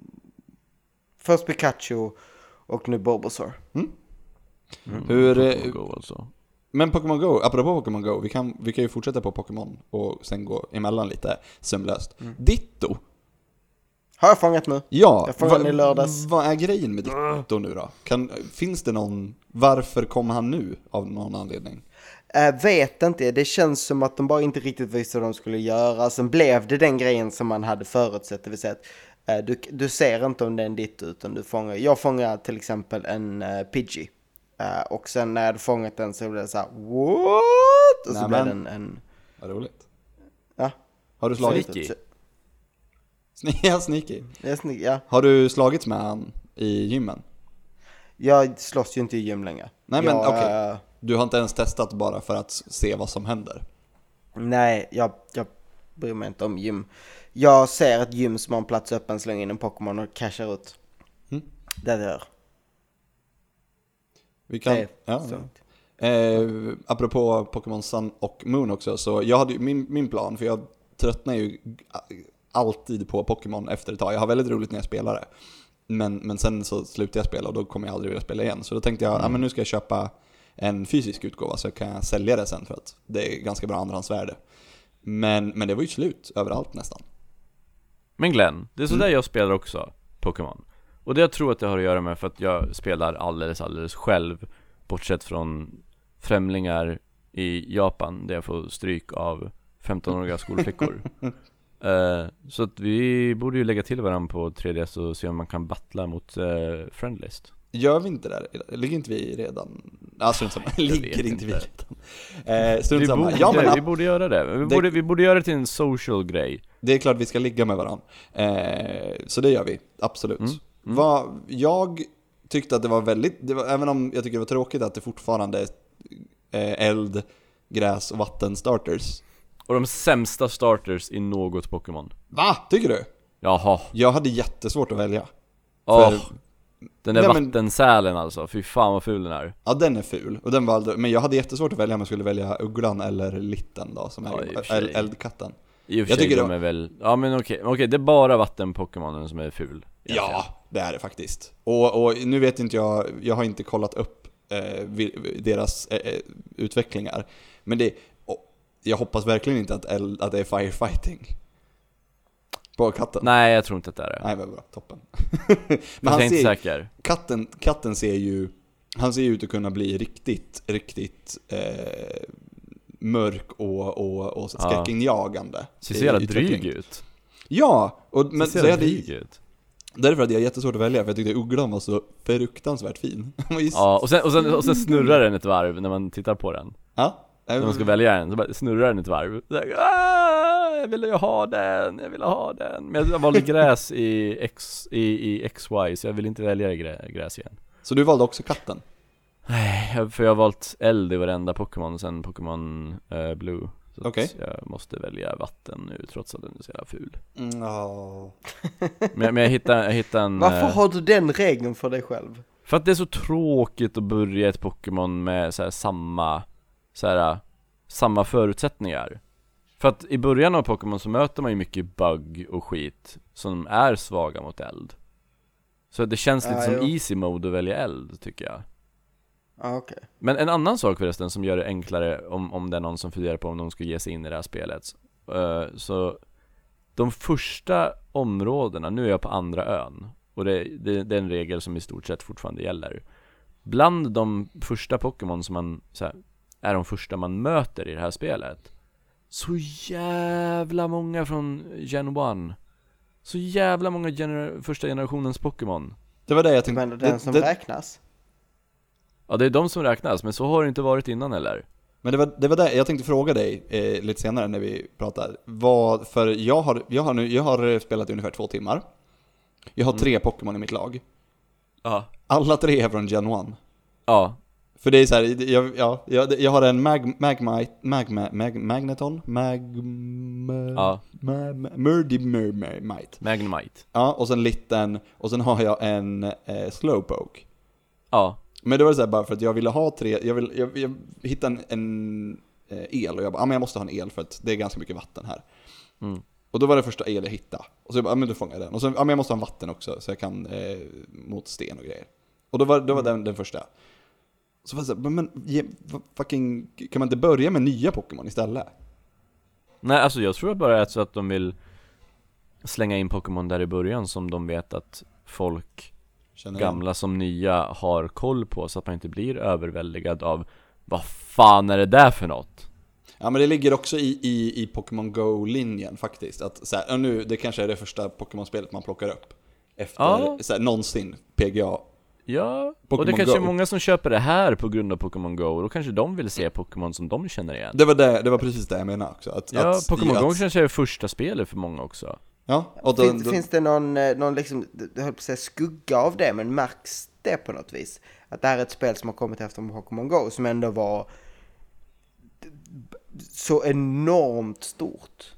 S1: Först Pikachu och nu Bulbasaur.
S3: Hur, eh,
S2: Pokémon Go alltså.
S3: Men Pokémon Go, apropå Pokémon Go, vi kan, vi kan ju fortsätta på Pokémon och sen gå emellan lite sömlöst.
S1: Mm.
S3: Ditto!
S1: Har jag fångat nu?
S3: Ja,
S1: Jag fångade i lördags.
S3: vad är grejen med Ditto nu då? Kan, finns det någon, varför kom han nu av någon anledning?
S1: Äh, vet inte, det känns som att de bara inte riktigt visste vad de skulle göra. Sen blev det den grejen som man hade förutsett, det vill säga att äh, du, du ser inte om det är en ditt utan du fångar, jag fångar till exempel en uh, Pidgey. Äh, och sen när jag hade fångat den så blev det så här, what? Och så
S3: Nämen.
S1: blev den en,
S3: Vad roligt.
S1: ja.
S3: Har du slagit?
S2: Sneaky.
S3: Ja, sneaky.
S1: är snyggt, ja.
S3: Har du slagits med han i gymmen?
S1: Jag slåss ju inte i gym längre.
S3: Nej, men okej.
S1: äh,
S3: Du har inte ens testat bara för att se vad som händer?
S1: Nej, jag, jag bryr mig inte om gym. Jag ser ett gym som har en plats öppen, slänger in en Pokémon och cashar ut.
S3: Mm.
S1: Det gör.
S3: Vi kan,
S1: är
S3: ja. Eh, apropå Pokémon Sun och Moon också, så jag hade min, min plan, för jag tröttnar ju alltid på Pokémon efter ett tag. Jag har väldigt roligt när jag spelar det. Men, men sen så slutar jag spela och då kommer jag aldrig vilja spela igen. Så då tänkte jag, ja men nu ska jag köpa en fysisk utgåva så kan jag sälja det sen för att det är ganska bra andrahandsvärde. Men, men det var ju slut överallt nästan.
S2: Men Glenn, det är sådär jag spelar också Pokémon Och det jag tror att det har att göra med för att jag spelar alldeles, alldeles själv Bortsett från främlingar i Japan där jag får stryk av 15-åriga skolflickor Eh, Så att vi borde ju lägga till varandra på 3DS och se om man kan battla mot uh, Friendlist
S3: Gör vi inte det? Ligger inte vi redan? Ja, strunt samma. Ligger inte vi redan? Eh, strunt samma. Ja, men
S2: vi borde göra det, vi
S3: det-
S2: borde, vi borde göra det till en social grej
S3: Det är klart vi ska ligga med varandra. Eh, så det gör vi, absolut.
S2: Mm.
S3: Vad- jag tyckte att det var väldigt, det var, även om jag tycker det var tråkigt att det fortfarande är eh, eld, gräs och vatten starters.
S2: Och de sämsta starters i något Pokémon
S3: Va? Tycker du?
S2: Jaha,
S3: Jag hade jättesvårt att välja.
S2: Åh,
S3: För-
S2: den där
S3: Nej, men-
S2: vattensälen alltså, fy fan vad ful den är
S3: Ja, den är ful. Och den aldrig, men jag hade jättesvårt att välja om jag skulle välja ugglan eller litten då, som
S2: Ja,
S3: är
S2: sig.
S3: eld, eldkatten.
S2: I och för
S3: Jag
S2: sig,
S3: tycker
S2: de är väl, ja men okej, okej det är bara vattenpokémonen som är ful egentligen.
S3: Ja, det är det faktiskt. Och, och nu vet inte jag, jag har inte kollat upp eh, deras eh, eh, utvecklingar. Men det, jag hoppas verkligen inte att, eld, att det är firefighting. På katten.
S2: Nej jag tror inte att det är det.
S3: Nej, vad bra. Toppen.
S2: Men
S3: Men
S2: jag
S3: han
S2: är inte
S3: ser,
S2: säker.
S3: katten, katten ser ju, han ser ju ut att kunna bli riktigt, riktigt eh, mörk och, och, och
S2: Ja.
S3: skräckinjagande.
S2: Ser så jävla dryg ut.
S3: Ja, och, men
S2: Ser
S3: så
S2: jävla dryg ut.
S3: därför hade jag jättesvårt att välja, för jag tyckte ugglan var så fruktansvärt fin.
S2: Ja, och sen, och, sen, och sen snurrar den ett varv när man tittar på den.
S3: Ja.
S2: När man ska välja en, så bara snurrar den ett varv. Så här, ah, jag ville ju ha den, jag ville ha den. Men jag valde gräs i, X, i, i XY, så jag vill inte välja grä, gräs igen.
S3: Så du valde också katten?
S2: Nej, för jag har valt eld i varenda Pokémon sen Pokémon eh, Blue. Så att jag måste välja vatten nu trots att den är så jävla ful.
S3: Mm, ja.
S2: Men, jag- men jag hittade, jag hittade en...
S1: Varför
S2: eh,
S1: har du den regeln för dig själv?
S2: För att det är så tråkigt att börja ett Pokémon med så här samma, så här, samma förutsättningar. För att i början av Pokémon så möter man ju mycket bugg och skit som är svaga mot eld. Så det känns lite
S1: Ja,
S2: som
S1: jo.
S2: easy mode att välja eld tycker jag.
S1: Ja, okej.
S2: Men en annan sak förresten som gör det enklare om, om det är någon som funderar på om de ska ge sig in i det här spelet. eh, så de första områdena, nu är jag på andra ön. Och det, det, det är en regel som i stort sett fortfarande gäller. Bland de första Pokémon som man, så här, är de första man möter i det här spelet. Så jävla många från Gen 1. Så jävla många gener- första generationens Pokémon.
S3: Det var det jag tänkte.
S1: menar den
S3: det,
S1: som
S3: det,
S1: räknas?
S2: Ja det är de som räknas, men så har det inte varit innan heller.
S3: men det var, det var det jag tänkte fråga dig eh, lite senare när vi pratar. Vad, för jag har, jag, har nu, jag har spelat i ungefär två timmar. Jag har tre Pokémon i mitt lag.
S2: Ja.
S3: Alla tre är från Gen 1.
S2: Ja,
S3: För det är så här, jag, ja, jag, jag har en mag, Magmite, Magma, mag, Magneton, Mag...
S2: Ja.
S3: Ma, ma, Murdy Mermite.
S2: Magnemite.
S3: Ja, och sen liten, och sen har jag en eh, Slowpoke.
S2: Ja,
S3: Men det var så här bara för att jag ville ha tre, jag, vill, jag, jag hittade en, en eh, el och jag bara, ja men jag måste ha en el för att det är ganska mycket vatten här.
S2: Mm.
S3: Och då var det första el jag hittade. Och så jag bara, ja men då fångar jag den. Och så, ja men jag måste ha en vatten också så jag kan eh, mot sten och grejer. Och då var, då var den den första. Så var det så här, men, ge, fucking, kan man inte börja med nya Pokémon istället?
S2: nej alltså jag tror bara att så att de vill slänga in Pokémon där i början som de vet att folk,
S3: Känner
S2: gamla som nya, har koll på så att man inte blir överväldigad av Vad fan är det där för något?
S3: Ja men det ligger också i, i, i Pokémon Go-linjen faktiskt. Att så här, nu, det kanske är det första Pokémon-spelet man plockar upp. Efter,
S2: Ja.
S3: så här, någonsin, PGA.
S2: Ja, och det kanske är många som köper det här på grund av Pokémon Go, och då kanske de vill se Pokémon som de känner igen
S3: Det var, det, det var precis det jag menade också. Att,
S2: Ja,
S3: att,
S2: Pokémon
S3: att,
S2: Go kanske är första spelet för många också
S3: Ja, och då,
S1: finns,
S3: då,
S1: finns det någon, eh, någon liksom, jag höll på att säga skugga av det, men märks det på något vis? Att det här är ett spel som har kommit efter Pokémon Go, som ändå var så enormt stort.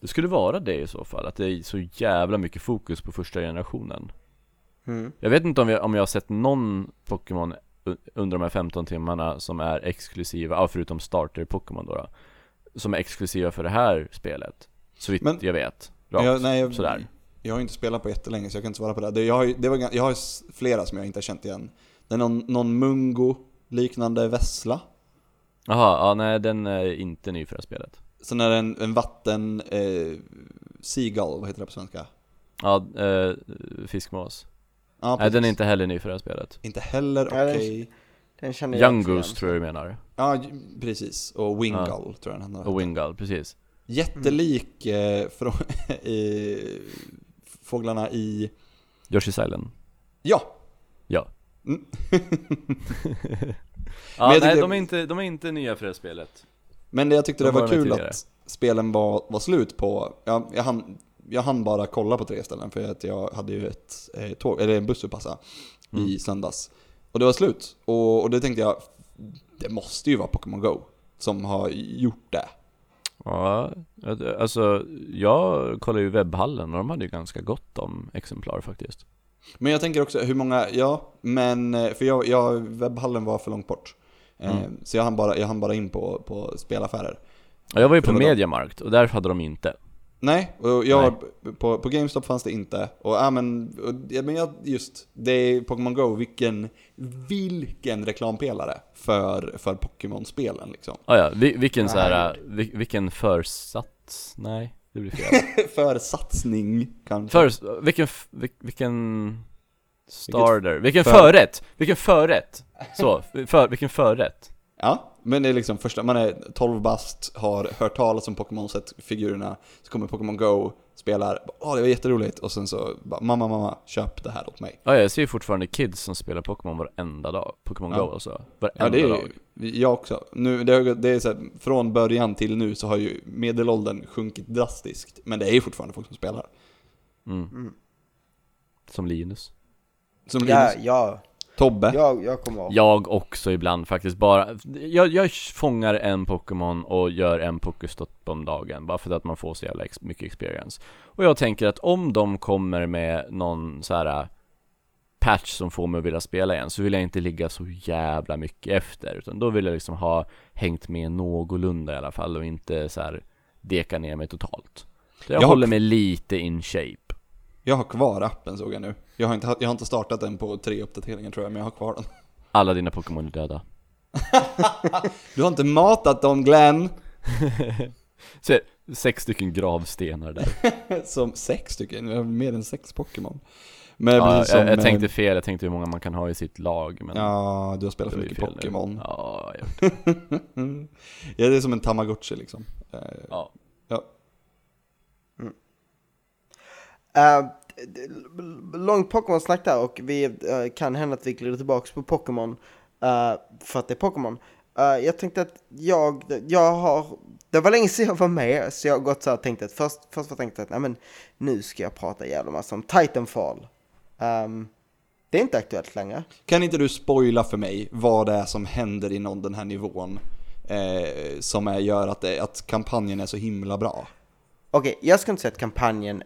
S2: Det skulle vara det i så fall, att det är så jävla mycket fokus på första generationen
S1: Mm.
S2: Jag vet inte om jag, om jag har sett någon Pokémon under de här 15 timmarna som är exklusiva, ja, förutom starter-Pokémon då, då Som är exklusiva för det här spelet Så vitt
S3: Men-
S2: jag vet, rakt,
S3: jag, nej, jag,
S2: sådär
S3: jag har inte spelat på jättelänge så jag kan inte svara på det. det jag, har, det var, jag har flera som jag inte har känt igen. Det är någon, någon Mungo liknande vessla.
S2: Jaha, ja nej den är inte ny för det här spelet
S3: Sen är det en, en vatten... Eh, seagull, vad heter det på svenska?
S2: Ja, eh, fiskmås
S3: Ja,
S2: Nej den är inte heller ny för det här spelet
S3: Inte heller
S1: Ja,
S3: okej.
S1: Den känner jag
S2: Young
S1: också igen.
S2: Goose tror jag du menar
S3: Ja, precis. Och Wingull tror jag den andra
S2: Och Wingull, precis
S3: Jättelik eh, från, i, fåglarna i...
S2: Yoshi's Island
S3: Ja!
S2: Ja
S3: Mm.
S2: Ja, nej de är, inte, de är inte nya för det här spelet
S3: Men det jag tyckte
S2: De
S3: det var
S2: var
S3: kul
S2: tidigare.
S3: att spelen var, var slut på, ja, jag, hann, jag hann bara kolla på tre ställen för att jag hade ju ett eh, tåg, eller en buss att passa
S2: Mm.
S3: i söndags. Och det var slut. Och, och det tänkte jag, det måste ju vara Pokémon Go som har gjort det.
S2: Ja, alltså jag kollade ju webbhallen och de hade ju ganska gott om exemplar faktiskt
S3: Men jag tänker också hur många, ja, men eh, för jag, jag webbhallen var för långt bort. Eh,
S2: Mm.
S3: Så jag hann bara, jag hann bara in på, på spelaffärer.
S2: Ja, jag var ju
S3: För
S2: på
S3: då-
S2: Mediamarkt och där hade de inte
S3: Nej, och jag, På, på GameStop fanns det inte. Och, ja, men, och, ja, men jag, just, det är Pokémon Go, vilken, vilken reklampelare för, för Pokémon-spelen liksom.
S2: Ah, ja, vi- vilken så
S1: Nej.
S2: här, vil- vilken försats? Nej, det blir fel
S3: för satsning kanske.
S2: För, vilken, vil- vilken starter, vilken
S3: för-
S2: förrätt! Vilken förrätt! Så, för, vilken förrätt
S3: Ja, men det är liksom första, man är 12 bast, har hört talas om Pokémon, sett figurerna, så kommer Pokémon Go, spelar, åh det var jätteroligt, och sen så bara, mamma, mamma, köp det här åt mig.
S2: Ja, jag ser ju fortfarande kids som spelar Pokémon varenda dag Pokémon
S3: Ja.
S2: Go alltså, varenda
S3: Ja, det är
S2: dag
S3: jag också. Nu, det, är- det är så här, från början till nu så har ju medelåldern sjunkit drastiskt, men det är ju fortfarande folk som spelar.
S2: mm.
S1: Mm.
S2: Som Linus
S3: Som
S1: Ja,
S3: Linus,
S1: ja,
S3: Tobbe.
S1: jag, jag kommer ihåg.
S2: Jag också ibland faktiskt, bara jag, jag fångar en Pokémon och gör en Pokéstop om dagen Bara för att man får så jävla ex- mycket experience Och jag tänker att om de kommer med någon så här äh, patch som får mig att vilja spela igen Så vill jag inte ligga så jävla mycket efter Utan då vill jag liksom ha hängt med någorlunda i alla fall och inte så här deka ner mig totalt så jag,
S3: Jag
S2: håller mig lite in shape
S3: Jag har kvar appen såg jag nu. Jag har inte, jag har inte startat den på tre uppdateringar tror jag, men jag har kvar den.
S2: Alla dina Pokémon är döda
S3: Du har inte matat dem Glenn!
S2: Se, sex stycken gravstenar där
S3: Som sex stycken, jag har mer än sex Pokémon. Men
S2: Ja, jag, jag
S3: eh,
S2: tänkte fel, jag tänkte hur många man kan ha i sitt lag men
S3: Ja, du har spelat
S2: det
S3: för mycket. Pokémon.
S2: Ja, jag,
S3: ja, det är som en Tamagotchi liksom. Eh,
S2: ja.
S1: Uh, d- långt Pokémon-snack där och vi eh, kan hända att vi glider tillbaks på Pokémon eh, för att det är Pokémon. Eh, jag tänkte att jag, jag har, det var länge sedan jag var med så jag har gått så här och tänkt att först, först var tänkt att nej men nu ska jag prata jävla massa om Titanfall. Ehm, det är inte aktuellt längre.
S3: Kan inte du spoila för mig vad det är som händer inom den här nivån? Eh, som är, gör att, det, att kampanjen är så himla bra.
S1: Okej, jag ska inte säga att kampanjen...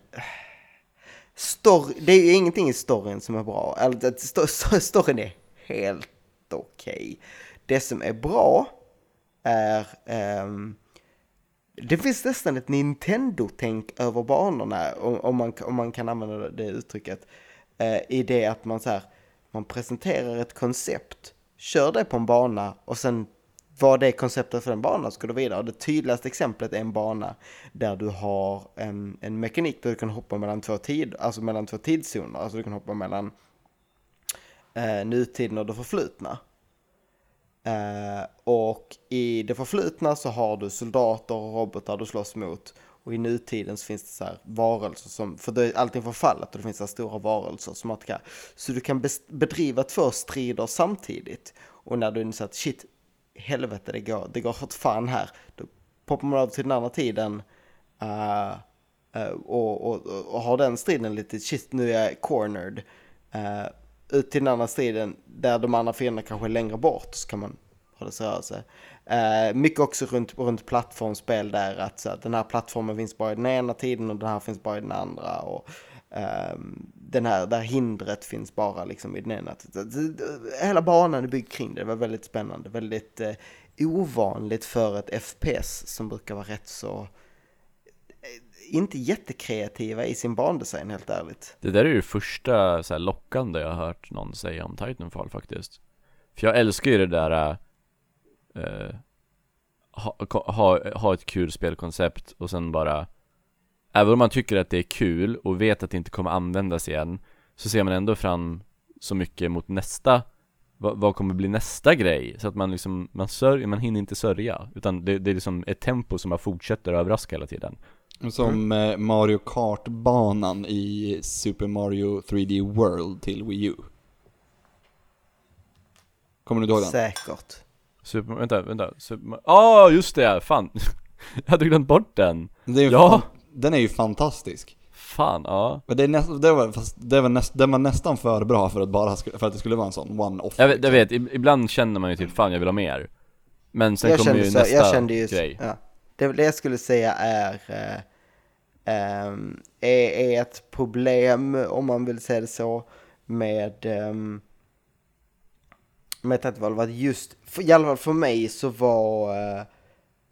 S1: Story, det är ju ingenting i storyn som är bra. Alltså, storyn är helt okej. Det som är bra är... Um, det finns nästan ett Nintendo-tänk över banorna, om, om, man, om man kan använda det uttrycket. Uh, I det att man så här, man presenterar ett koncept, kör det på en bana och sen vad det är konceptet för den banan ska du vidare. Det tydligaste exemplet är en bana där du har en, en mekanik där du kan hoppa mellan två, tid, alltså mellan två tidszoner. Alltså du kan hoppa mellan eh, nutiden och det förflutna. Eh, och i det förflutna så har du soldater och robotar du slåss mot. Och i nutiden så finns det så här varelser som, för det är allting förfallet och det finns så här stora varelser som att Så du kan bedriva två strider samtidigt. Och när du inser att shit, helvete det går, det går åt fan här. Då poppar man över till den andra tiden. uh, uh, och, och, och har den striden lite, shit nu är jag cornered. Uh, ut till den andra striden där de andra fienderna kanske är längre bort så kan man hålla sig rörelse. Uh, mycket också runt, runt plattformsspel där att, så den här plattformen finns bara i den ena tiden och den här finns bara i den andra. Och, Ehm, den här, där hindret finns bara liksom i den ena. Hela banan är byggd kring det, det var väldigt spännande, väldigt eh, ovanligt för ett FPS som brukar vara rätt så eh, inte jättekreativa i sin bandesign helt ärligt.
S2: Det där är ju det första så här, lockande jag har hört någon säga om Titanfall faktiskt För jag älskar ju det där äh, ha, ha, ha ett kul spelkoncept och sen bara Även om man tycker att det är kul och vet att det inte kommer användas igen Så ser man ändå fram så mycket mot nästa vad, vad kommer bli nästa grej? Så att man liksom, man, sörj, man hinner inte sörja Utan det, det är liksom ett tempo som bara fortsätter att överraska hela tiden
S3: Som eh, Mario Kart-banan i Super Mario 3D World till Wii U. Kommer du ihåg den?
S1: Säkert.
S2: Super, vänta, vänta, Super, ah just det, fan Jag hade glömt bort den
S3: Det är
S2: Ja.
S3: Den är ju fantastisk.
S2: Fan, ja
S3: Men det, är näst, det, var, fast det var näst, den var nästan för bra för att, bara, för att det skulle vara en sån one-off.
S2: Jag vet, jag vet, ib- ibland känner man ju typ fan jag vill ha mer Men sen kommer ju
S1: så,
S2: nästa
S1: jag kände ju,
S2: grej
S1: Ja, det, det jag skulle säga är, eh, ehm, är, är ett problem, om man vill säga det så, med, um, med var att just, för, i alla fall för mig så var uh,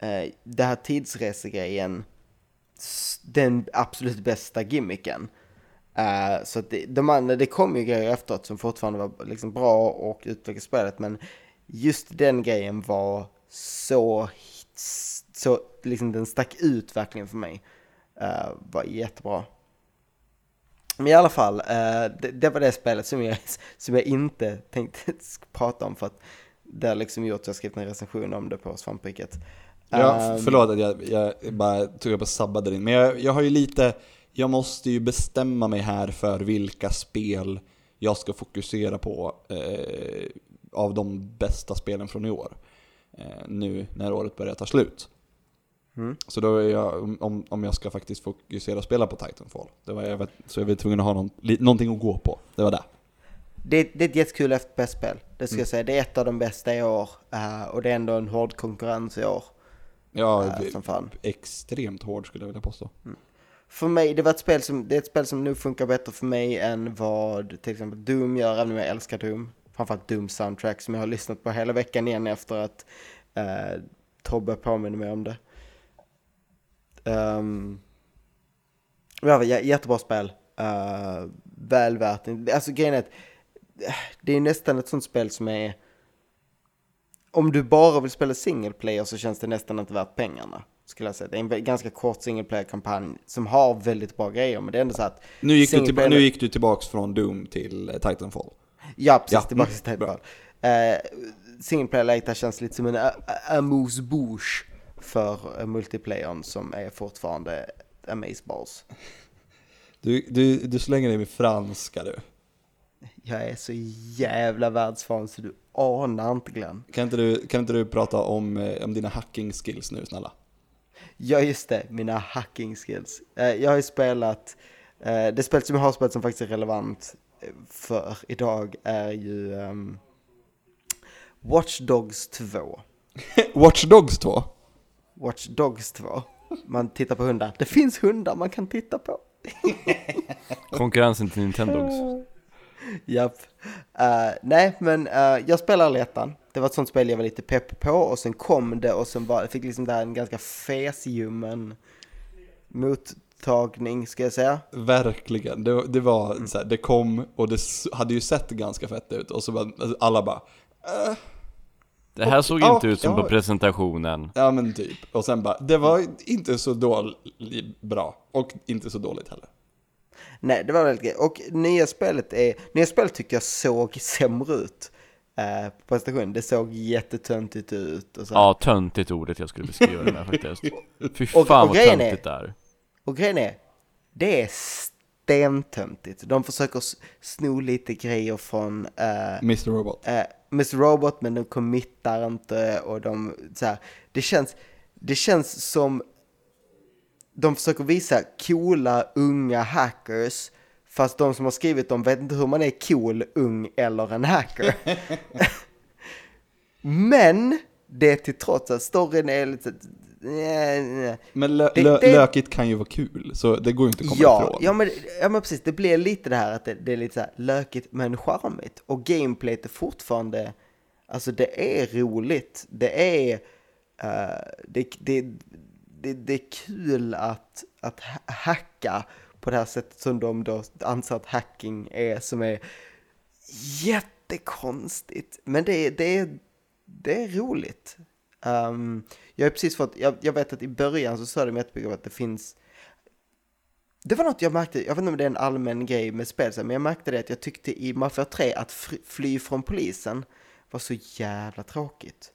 S1: uh, det här tidsresegrejen den absolut bästa gimmicken. Uh, så att det, de andra, det kom ju grejer efteråt som fortfarande var liksom bra och utvecklade spelet, men just den grejen var så, så liksom den stack ut verkligen för mig. Uh, var jättebra. Men i alla fall, uh, det, det var det spelet som jag, som jag inte tänkte prata om för att det har liksom gjort att jag skrivit en recension om det på Svampriket.
S3: Ja,
S1: Ehm,
S3: förlåt att jag, jag bara tog upp och sabbade din. Men jag, jag har ju lite, jag måste ju bestämma mig här för vilka spel jag ska fokusera på eh, av de bästa spelen från i år. Eh, nu när året börjar ta slut.
S1: Mm.
S3: Så då är jag, om, om jag ska faktiskt fokusera och spela på Titanfall. Det var, jag vet, så jag var tvungen att ha någon, li, någonting att gå på. Det var det.
S1: Det, det är ett jättekul FPS-spel, det ska jag säga. Det är ett av de bästa i år. eh, och det är ändå en hård konkurrens i år.
S3: Ja,
S1: eh,
S3: det-
S1: som fan.
S3: extremt hård skulle jag vilja påstå.
S1: För mig, det var ett spel som, det är ett spel som nu funkar bättre för mig än vad till exempel Doom gör, även om jag älskar Doom. Framförallt Doom soundtrack som jag har lyssnat på hela veckan igen efter att uh, Tobbe påminner mig om det. Um, ja, jä- jättebra spel. Uh, väl värt det. Alltså grejen är att eh, det är nästan ett sånt spel som är om du bara vill spela single player så känns det nästan inte värt pengarna. Skulle jag säga. Det är en ganska kort single player-kampanj som har väldigt bra grejer, men det är ändå så att...
S3: Nu gick, du tillba- nu gick du tillbaks från Doom till eh, Titanfall.
S1: Ja, precis.
S3: Ja,
S1: Tillbaka
S3: mm,
S1: till Titanfall. Uh, single player-läget känns lite som en a- a- amuse bouche för uh, multiplayern som är fortfarande amazeballs.
S3: Du, du, du slänger dig med franska du.
S1: Jag är så jävla världsvan så du anar inte Glenn.
S3: Kan inte du, kan inte du prata om, eh, om dina hacking skills nu snälla?
S1: Ja, just det. Mina hacking skills. Eh, jag har ju spelat, eh, det spel som jag har spelat som faktiskt är relevant för idag är ju um, Watch Dogs 2.
S3: Watch Dogs 2?
S1: Watch Dogs 2. Man tittar på hundar. Det finns hundar man kan titta på.
S2: Konkurrensen till Nintendogs
S1: Japp. Uh, nej, men uh, jag spelar aldrig ettan. Det var ett sånt spel jag var lite pepp på och sen kom det och sen bara, fick liksom där en ganska fesljummen mottagning, ska jag säga.
S3: Verkligen, det, det var mm. så här, det kom och det hade ju sett ganska fett ut och så bara, alltså, alla bara äh.
S2: Det här såg och, inte ja, ut som ja. på presentationen.
S3: Ja men typ. Och sen bara, det var inte så dåligt bra. Och inte så dåligt heller.
S1: Nej, det var väldigt grej. Och nya spelet är, nya spelet tycker jag såg sämre ut. Eh, på presentationen, det såg jättetöntigt ut och så.
S2: Ja, töntigt ordet jag skulle beskriva det med faktiskt. Fy fan och, och vad töntigt det är.
S1: Och grejen är, det är stentöntigt. De försöker sno lite grejer från uh,
S3: Mr. Robot.
S1: Uh, Mr. Robot, men de committar inte och de, så här, det känns, det känns som de försöker visa coola unga hackers fast de som har skrivit dem vet inte hur man är cool, ung eller en hacker. Men det till trots att storyn är lite...
S3: Men lö det, lö det, lökigt kan ju vara kul, så det går ju inte att komma
S1: ja,
S3: ifrån.
S1: Ja men, ja, men precis, det blir lite det här att det, det är lite så här lökigt men charmigt. Och gameplayet är fortfarande, alltså det är roligt. Det är, uh, det, det, det, det är kul att, att hacka på det här sättet som de då anser att hacking är, som är jättekonstigt. Men det, det, det är roligt. Um, jag har precis fått, jag, jag, vet att i början så sa de jättemycket om att det finns det var något jag märkte, jag vet inte om det är en allmän grej med spel, men jag märkte det att jag tyckte i Mafia 3 att fly från polisen var så jävla tråkigt.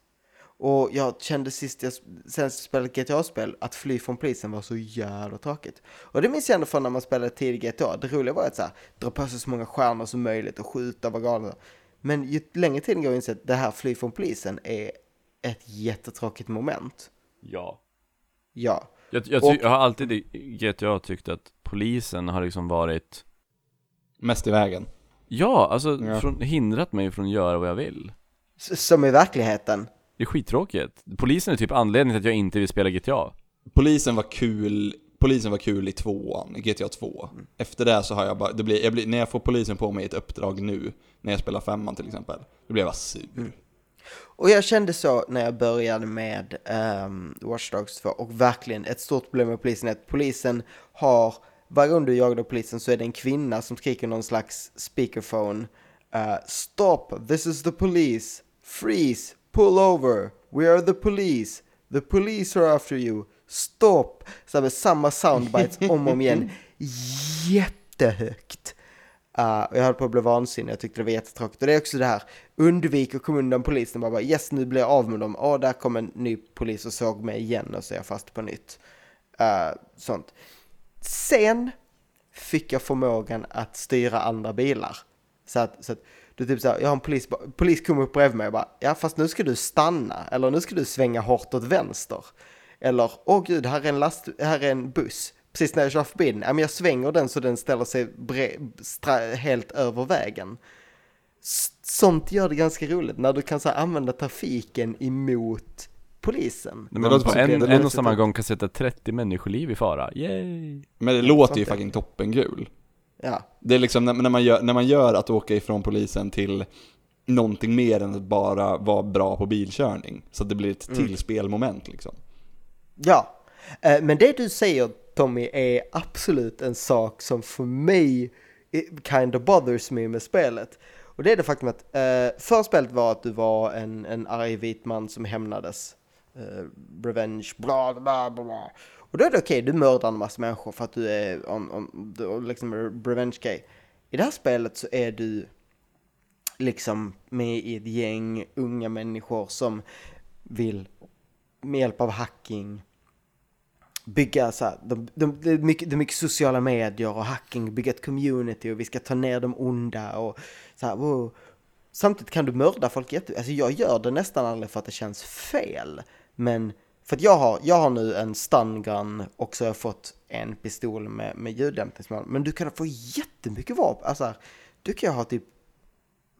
S1: Och jag kände sist jag senast spelade GTA-spel att fly från polisen var så jävla tråkigt. Och det minns jag ändå från när man spelade tidig GTA. Det roliga var att så här, dra på sig så många stjärnor som möjligt och skjuta och vara galen. Men ju längre tiden går inser att det här fly från polisen är ett jättetråkigt moment.
S2: Ja.
S1: Ja.
S2: Jag, jag, och, jag har alltid i GTA tyckt att polisen har liksom varit
S3: Mest i vägen.
S2: Ja, alltså ja. Från, hindrat mig från att göra vad jag vill.
S1: Som i verkligheten.
S2: Det är skittråkigt. Polisen är typ anledningen till att jag inte vill spela GTA.
S3: Polisen var kul, polisen var kul i tvåan, i GTA 2. Mm. Efter det så har jag bara, det blir, jag blir, när jag får polisen på mig ett uppdrag nu, när jag spelar femman till exempel, då blir jag bara sur. Mm.
S1: Och jag kände så när jag började med um, Watch Dogs 2 och verkligen ett stort problem med polisen är att polisen har, varje gång du jagar polisen så är det en kvinna som skriker någon slags speakerphone uh, Stop, this is the police, freeze, pull over, we are the police, the police are after you, stop. Så med samma soundbites om och om igen, jättehögt. Uh, jag höll på att bli vansinnig, jag tyckte det var jättetråkigt. Och det är också det här, undvik att komma undan polisen, bara, bara yes nu blir jag av med dem, åh oh, där kom en ny polis och såg mig igen och så är jag fast på nytt. Uh, sånt. Sen fick jag förmågan att styra andra bilar. Så att, så att du typ såhär, jag har en polis, polis kommer upp bredvid mig och bara, ja fast nu ska du stanna, eller nu ska du svänga hårt åt vänster. Eller, åh gud, här är en last, här är en buss. Precis när jag kör förbi den, ja men jag svänger den så den ställer sig helt över vägen. Sånt gör det ganska roligt, när du kan så använda trafiken emot polisen.
S2: Men man på en, en och samma gång kan sätta 30 människoliv i fara, yay!
S3: Men det låter ju fucking toppengul.
S1: Ja.
S3: Det är liksom när, när, man gör, när man gör att åka ifrån polisen till någonting mer än att bara vara bra på bilkörning. Så att det blir ett mm. till spelmoment liksom.
S1: Ja, eh, men det du säger Tommy är absolut en sak som för mig kind of bothers me med spelet. Och det är det faktum att eh, för spelet var att du var en, en arg vit man som hämnades. Eh, revenge, bla bla bla. Och då är det okej, okay, du mördar en massa människor för att du är on, on, on, liksom revenge gay. I det här spelet så är du liksom med i ett gäng unga människor som vill med hjälp av hacking bygga så här, de, de, det, är mycket, det är mycket sociala medier och hacking, bygga ett community och vi ska ta ner de onda och så här, wow. Samtidigt kan du mörda folk jätte... Alltså jag gör det nästan aldrig för att det känns fel. Men för att jag har, jag har nu en stun och så har jag fått en pistol med, med ljuddämpningsmål. Men du kan få jättemycket vapen. Alltså, du kan ha typ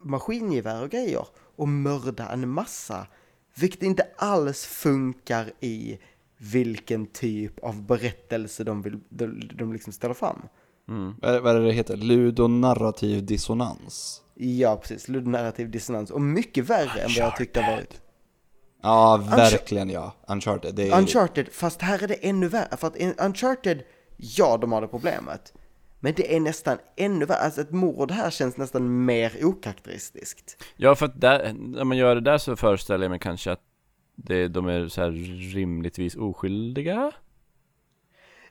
S1: maskingevär och grejer och mörda en massa. Vilket inte alls funkar i vilken typ av berättelse de vill de, de liksom ställer fram.
S2: Mm.
S3: Vad är, vad är det det heter? Ludonarrativ dissonans.
S1: Ja, precis. Ludonarrativ dissonans. Och mycket värre än vad jag tyckte har varit.
S3: Ja, verkligen ja. Uncharted. Det är,
S1: Uncharted, fast här är det ännu värre. För att Uncharted, ja, de har det problemet. Men det är nästan ännu värre. Alltså ett mord här känns nästan mer okaraktäristiskt.
S2: Ja, för att där, när man gör det där så föreställer jag mig kanske att det, de är så här rimligtvis oskyldiga?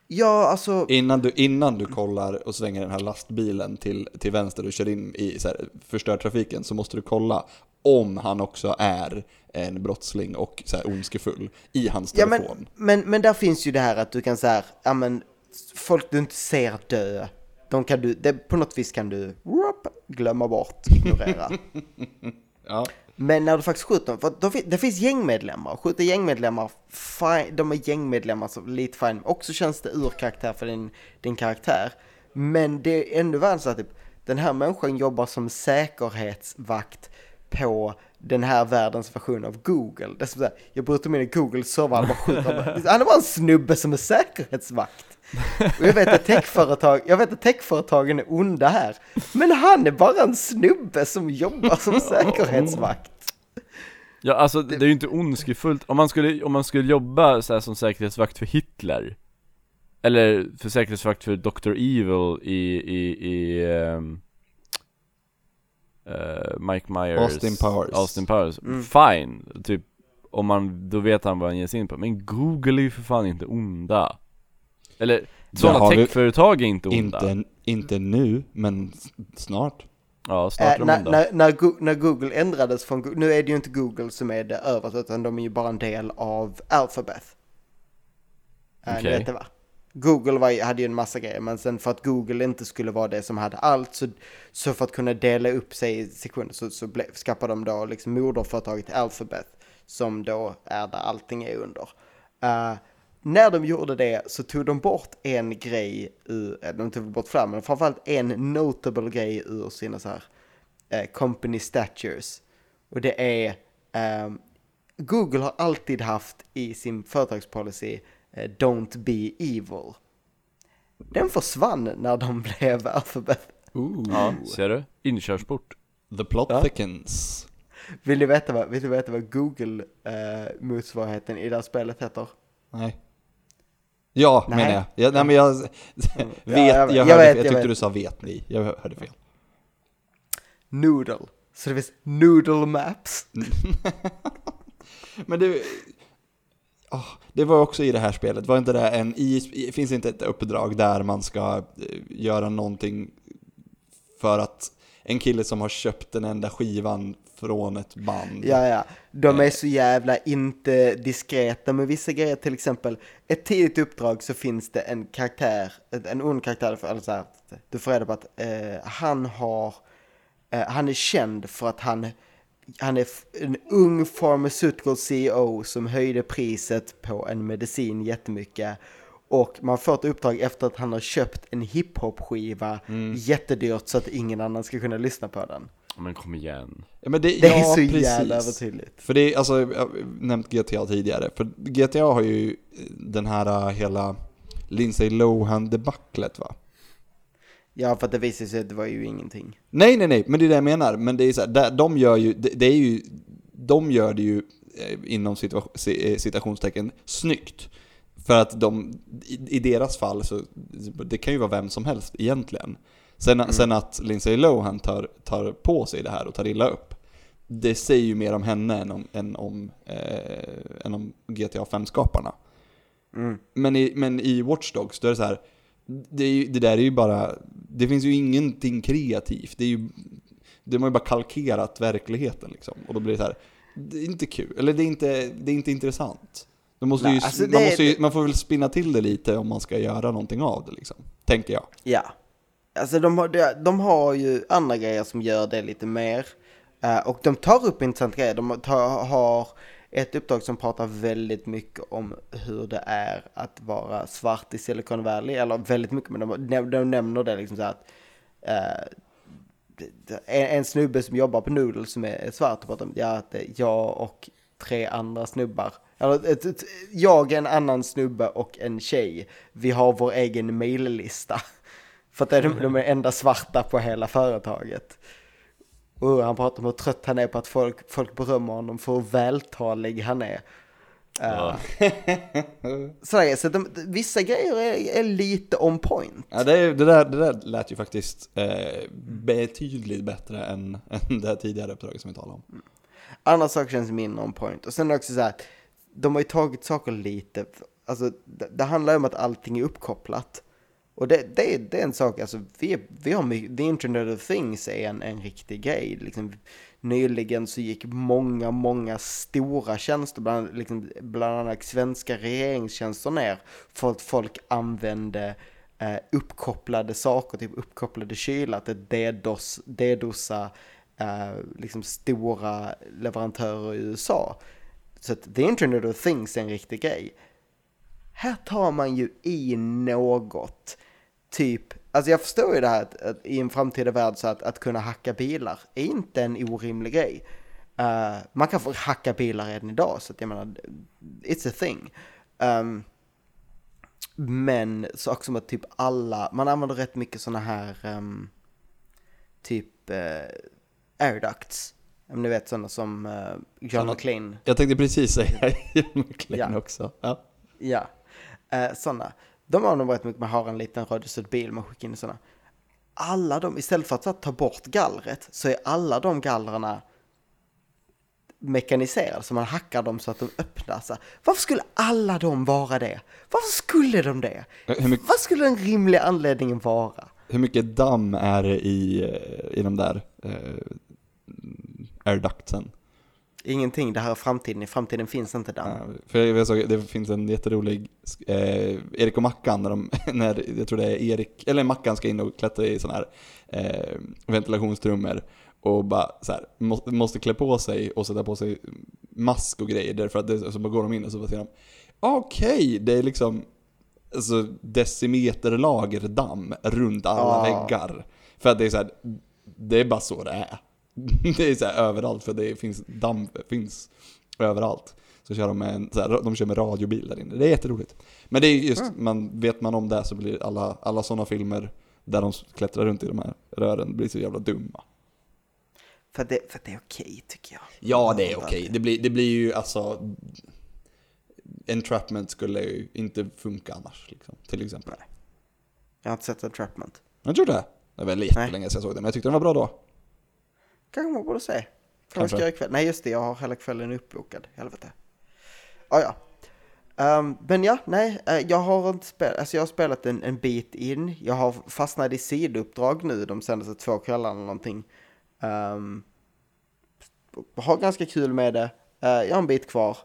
S1: Ja, alltså,
S3: Innan du, innan du kollar och svänger den här lastbilen till, till vänster och kör in i så här, förstör trafiken så måste du kolla om han också är en brottsling och så här ondskefull i hans
S1: ja
S3: telefon.
S1: men, men, men där finns ju det här att du kan säga, ja men, folk du inte ser dö, de kan du, det, på något vis kan du whoop, glömma bort, ignorera.
S3: Ja.
S1: Men när du faktiskt skjuter dem, för de, det finns gängmedlemmar, skjuter gängmedlemmar, fine, de är gängmedlemmar så lite fine, också känns det ur karaktär för din, din karaktär. Men det är ännu värre så att typ, den här människan jobbar som säkerhetsvakt på den här världens version av Google. Det är som så här, jag bryter mig in i Google server, han bara skjuter, han är bara en snubbe som är säkerhetsvakt. Och jag vet att techföretag, jag vet att techföretagen är onda här, men han är bara en snubbe som jobbar som säkerhetsvakt.
S2: Ja, alltså det, är ju inte ondskefullt. Om man skulle, om man skulle jobba så här som säkerhetsvakt för Hitler, eller för säkerhetsvakt för Dr. Evil i, i, i ehm, eh, Mike Myers
S3: Austin Powers.
S2: Austin Powers,
S1: Mm.
S2: fine, typ om man, då vet han vad han ger sig in på Men Google är ju för fan inte onda Eller, sådana techföretag är inte onda
S3: Inte, inte nu, men snart.
S2: Ja, snart
S1: Äh, när, när, när, Go- när Google ändrades från, Go- nu är det ju inte Google som är det översta utan de är ju bara en del av Alphabet. Äh, Ni
S2: Okej.
S1: vet det va? Google var, hade ju en massa grejer men sen för att Google inte skulle vara det som hade allt så, så för att kunna dela upp sig i sektioner så, så ble, skaffade de då liksom moderföretaget Alphabet som då är där allting är under. Eh, när de gjorde det så tog de bort en grej ur, eh, de tog bort flera men framförallt en notable grej ur sina så här eh, company statures. Och det är, ehm, Google har alltid haft i sin företagspolicy eh, Don't be evil. Den försvann när de blev Alphabet.
S3: Ooh.
S2: Ja, ser du? Inkörsport
S3: The plot
S1: Ja.
S3: thickens.
S1: Vill du veta vad, vill du veta vad Google-motsvarigheten i det här spelet heter?
S3: Nej. Ja,
S1: Nej.
S3: menar jag. jag nej, men jag vet,
S1: Ja,
S3: jag,
S1: jag
S3: hörde,
S1: vet,
S3: jag, tyckte
S1: vet.
S3: du sa vet ni. Jag hörde fel.
S1: Noodle. Så det finns Noodle Maps.
S3: Men det... ah, det var också i det här spelet, var inte det en, i, i- finns inte ett uppdrag där man ska eh, göra någonting för att en kille som har köpt den enda skivan från ett band.
S1: Ja, ja. De är så jävla inte diskreta med vissa grejer. Till exempel, ett tidigt uppdrag så finns det en karaktär, en ond karaktär, för, eller så här, du får reda på att eh, han har, eh, han är känd för att han, han är en ung pharmaceutical CEO som höjde priset på en medicin jättemycket. Och man får ett uppdrag efter att han har köpt en hiphop-skiva jättedyrt så att ingen annan ska kunna lyssna på den.
S2: Men kom igen
S3: Ja, men det,
S1: Det är
S3: ja,
S1: så
S3: precis.
S1: jävla övertydligt.
S3: För det är, alltså, jag har nämnt GTA tidigare, för GTA har ju den här äh, hela Lindsay Lohan-debaclet va?
S1: Ja, för att det visade sig att det var ju ingenting.
S3: Nej, nej, nej, men det är det jag menar. Men det är så här, de gör ju, det, det är ju, de gör det ju eh, inom eh, citationstecken snyggt. För att de, i, i deras fall så, det kan ju vara vem som helst egentligen. Sen, sen att Lindsay Lohan tar, tar på sig det här och tar illa upp. Det säger ju mer om henne än om, än om, eh, än om GTA 5-skaparna.
S1: Mm.
S3: Men i, men i Watch Dogs, då är det så här, det, ju, det där är ju bara, det finns ju ingenting kreativt. Det är ju, de har ju bara kalkerat verkligheten liksom. Och då blir det så här, det är inte kul, eller det är inte, det är inte intressant. Måste
S1: Nej,
S3: ju,
S1: alltså
S3: man, ju, man får väl spinna till det lite om man ska göra någonting av det liksom. Tänker jag.
S1: Ja. Alltså de har, de, de har ju andra grejer som gör det lite mer. Eh, och de tar upp intressanta grejer. De tar, har ett uppdrag som pratar väldigt mycket om hur det är att vara svart i Silicon Valley. Eller väldigt mycket, men de, de, nämner det liksom så här att uh, en, en snubbe som jobbar på Noodle som är svart och pratar om ja, att det är jag och tre andra snubbar. Eller ett, ett, jag, en annan snubbe och en tjej. Vi har vår egen maillista. För att det är de, de är enda svarta på hela företaget. Och han pratar om hur trött han är på att folk, folk berömmer honom för hur vältalig han är.
S2: Ja.
S1: Så, så de, vissa grejer är, är lite on point.
S3: Ja, det, det, där, det där lät ju faktiskt eh, betydligt bättre än, än det här tidigare uppdraget som vi talade om.
S1: Andra saker känns mindre on point. Och sen också så här, de har ju tagit saker lite, alltså det, det handlar ju om att allting är uppkopplat. Och det, det, är- det är en sak, alltså vi, vi har mycket, The Internet of Things är en, en riktig grej. Liksom, nyligen så gick många, många stora tjänster, bland, liksom, bland annat svenska regeringstjänster ner för att folk använde eh, uppkopplade saker, typ uppkopplade kylar, att det DDoS, DDoSa eh, liksom stora leverantörer i USA. Så att the internet of things är en riktig grej. Här tar man ju i något, typ, alltså jag förstår ju det här att, att i en framtida värld så att, att kunna hacka bilar är inte en orimlig grej. Eh, man kan få hacka bilar redan idag, så att jag menar, it's a thing. Um, men saker som att typ alla, man använder rätt mycket sådana här ehm, typ uh, air ducts. Om ni vet sådana som uh, John McLean.
S3: Jag tänkte precis säga John McClane
S1: Ja.
S3: också. Ja.
S1: Ja, uh, sådana. De använder rätt mycket, man har en liten radiostyrd bil, man skickar in sådana. Alla de, istället för att ta bort gallret, så är alla de gallrarna mekaniserade, så man hackar dem så att de öppnar sig. Varför skulle alla de vara det? Varför skulle de det?
S3: Mycket-
S1: Vad skulle den rimliga anledningen vara?
S3: Hur mycket damm är det i, eh, i de där eh, airductsen?
S1: Ingenting, det här är framtiden, i framtiden finns inte damm.
S3: Ja, för jag, jag såg, det finns en jätterolig, eh, Erik och Mackan, när, de, när jag tror det är Erik, eller Mackan ska in och klättra i sådana här eh, ventilationstrummor och bara så här, måste, måste klä på sig och sätta på sig mask och grejer därför att det, så bara går de in och så bara ser de Okej, det är liksom alltså, decimeterlager damm runt alla
S1: Ja.
S3: väggar. För att det är så här, det är bara så det är. Det är så här överallt för det finns damm, finns överallt. Så kör de med, en, så här, de kör med radiobil där inne. Det är jätteroligt. Men det är just, man, vet man om det så blir alla, alla sådana filmer där de klättrar runt i de här rören blir så jävla dumma.
S1: För, det, för det är okej tycker jag.
S3: Ja, det är okej. Det, blir, det blir ju alltså... Entrapment skulle ju inte funka annars, liksom, till exempel.
S1: Jag har inte sett Entrapment.
S3: Jag tror det. Det var väl jättelänge sedan jag såg den, men jag tyckte den var bra då.
S1: Kanske man borde se.
S3: Kanske.
S1: ska ikväll. Nej just det, jag har hela kvällen uppbokad. Helvete. Ah, ja. Ehm, men ja, nej, eh, jag har inte spelat, alltså jag har spelat en, en bit in. Jag har fastnat i sidouppdrag nu de senaste två kvällarna någonting. Um, har ganska kul med det. Eh, jag har en bit kvar.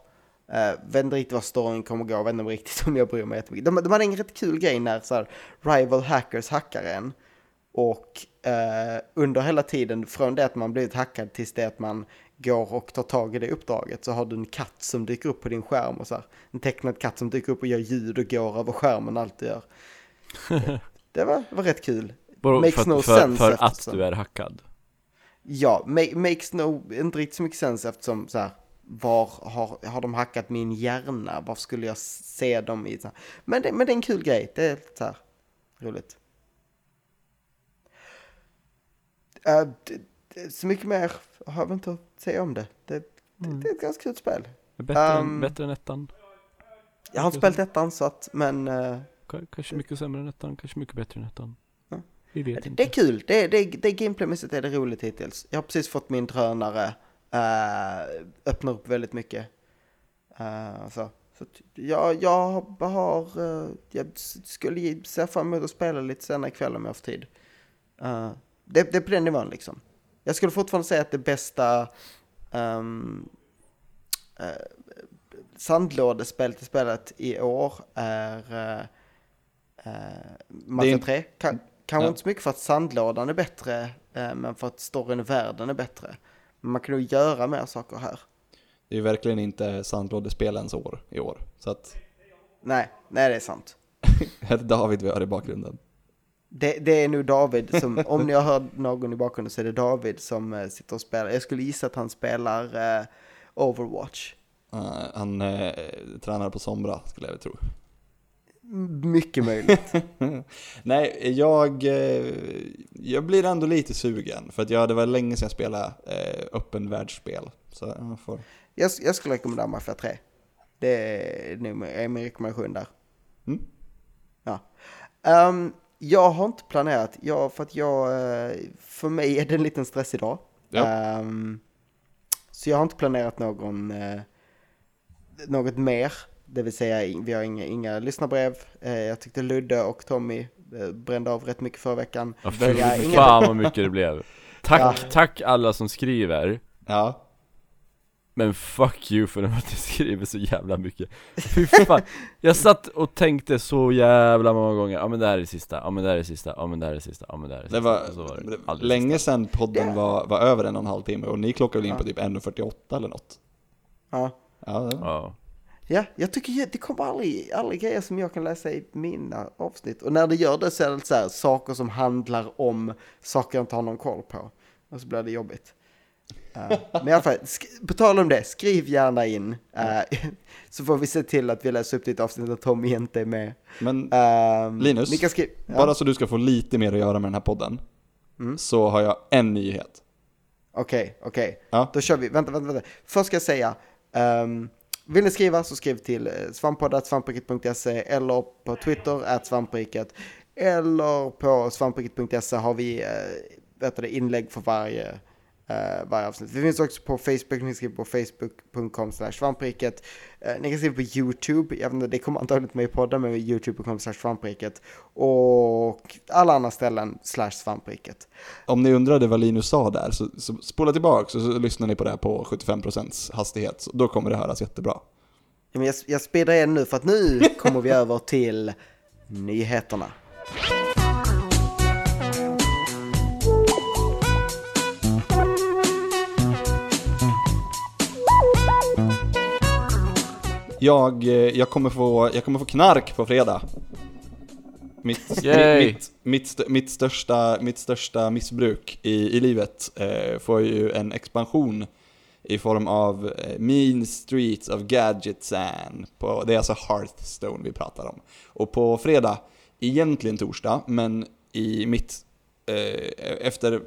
S1: Uh, vet inte riktigt vad storyn kommer gå, vet inte riktigt om jag bryr mig jättemycket. De, de hade en rätt kul grej när så här, rival hackers hackar en. Och eh, under hela tiden, från det att man blivit hackad tills det att man går och tar tag i det uppdraget så har du en katt som dyker upp på din skärm och så här, en tecknad katt som dyker upp och gör ljud och går över skärmen och allt du gör. Det, det var, var rätt kul.
S2: Bara
S1: Makes
S2: för,
S1: no
S2: för,
S1: sense
S2: för att
S1: eftersom-
S2: du är hackad.
S1: Ja, ma- makes no, inte riktigt så mycket sens eftersom så här, var har, har de hackat min hjärna? Varför skulle jag se dem i så här? Men det, men det är en kul grej, det är så här roligt. Uh, så mycket mer har jag inte att säga om det. Det, det, det är ett ganska kul spel.
S2: Bättre, än,
S1: Ehm,
S2: bättre än ettan.
S1: Jag har inte spelat ettan så att, men eh,
S2: K- Kanske mycket sämre än ettan, kanske mycket bättre än ettan.
S1: Ja.
S2: Vi vet
S1: det,
S2: inte.
S1: det är kul. Det, det, det gameplaymässigt är det roligt hittills. Jag har precis fått min drönare, uh, öppnar upp väldigt mycket. Eh, så så jag, jag har, eh, jag skulle se fram emot att spela lite senare ikväll om jag har tid. Eh, det, det är på den nivån liksom. Jag skulle fortfarande säga att det bästa um, uh, sandlådespelet jag spelat i år är uh, uh, Mafia
S3: Det är-
S1: 3. Kan, kanske
S3: Ja.
S1: inte så mycket för att sandlådan är bättre, eh, men för att storyn i världen är bättre. Men man kan nog göra mer saker här.
S3: Det är ju verkligen inte sandlådespelens år i år. Så att,
S1: Nej, nej det är sant.
S3: David vi har i bakgrunden.
S1: Det, det är nog David som, om ni har hört någon i bakgrunden så är det David som eh, sitter och spelar. Jag skulle gissa att han spelar eh, Overwatch.
S3: Eh, han eh, tränar på Sombra, skulle jag tro.
S1: Mycket möjligt.
S3: Nej, jag, jag blir ändå lite sugen. För att jag, det var länge sedan jag spelade öppen världsspel. Så jag får...
S1: Jag, jag skulle rekommendera Mafia 3. Det är är min rekommendation där.
S3: Mm.
S1: Ja. Ehm, jag har inte planerat, jag, för att jag, eh, för mig är det en liten stressig dag.
S3: Ja.
S1: Ehm, så jag har inte planerat någon, eh, något mer. Det vill säga, vi har inga, inga lyssnarbrev. Eh, jag tyckte Ludde och Tommy eh, brände av rätt mycket förra veckan.
S2: Ja, fy
S1: Ja, inga-
S2: fan vad mycket det blev Tack,
S1: Ja.
S2: tack alla som skriver
S3: Ja.
S2: Men fuck you för att ni skriver så jävla mycket Fy fan, jag satt och tänkte så jävla många gånger Ja men det här är det sista, ja men det här är det sista, ja men det här är det sista, ja men det här är det
S3: Det
S2: sista
S3: var,
S2: Och så var det
S3: det- länge sedan podden var, var över en och en halv timme och ni klockade in
S1: Ja.
S3: på typ 1.48 eller något.
S1: Ja.
S3: Ja, det.
S2: Ja,
S1: Ja, jag tycker det kommer aldrig, aldrig grejer som jag kan läsa i mina avsnitt. Och när det gör det så är det så här, saker som handlar om saker jag inte har någon koll på. Och så blir det jobbigt. Eh, men i alla fall, på tal om det, skriv gärna in. eh, så får vi se till att vi läser upp ditt avsnitt när Tommy inte är med.
S3: Men
S1: Ehm,
S3: Linus,
S1: skriva, ja,
S3: bara så du ska få lite mer att göra med den här podden.
S1: Mm.
S3: Så har jag en nyhet.
S1: Okej, okej.
S3: Ja.
S1: Då kör vi. Vänta, vänta, vänta. Först ska jag säga. ehm, vill ni skriva så skriv till svampoddat.svampriket.se eller på Twitter, at svampriket. Eller på svampriket.se har vi vet du, det, inlägg för varje, eh, varje avsnitt. Vi finns också på Facebook, ni skriva på facebook.com svampriket. Eh, ni kan skriva på YouTube, jag vet inte, det kommer antagligen inte med i podden, men youtube.com svampriket. Och alla andra ställen slash svampriket.
S3: Om ni undrade vad Linus sa där, så, så spola tillbaka och så lyssnar ni på det här på 75% hastighet. Så då kommer det höras jättebra.
S1: Ja, men jag, jag speedar igen nu för att nu kommer vi över till nyheterna.
S3: Jag, eh, jag, kommer få, jag kommer få knark på fredag. Mitt,
S2: Yay.
S3: mitt, mitt, mitt, största, mitt största missbruk i, i livet eh, får ju en expansion i form av eh, Mean Streets of Gadgetsan. På, det är alltså Hearthstone vi pratar om. Och på fredag, egentligen torsdag, men i mitt, eh, efter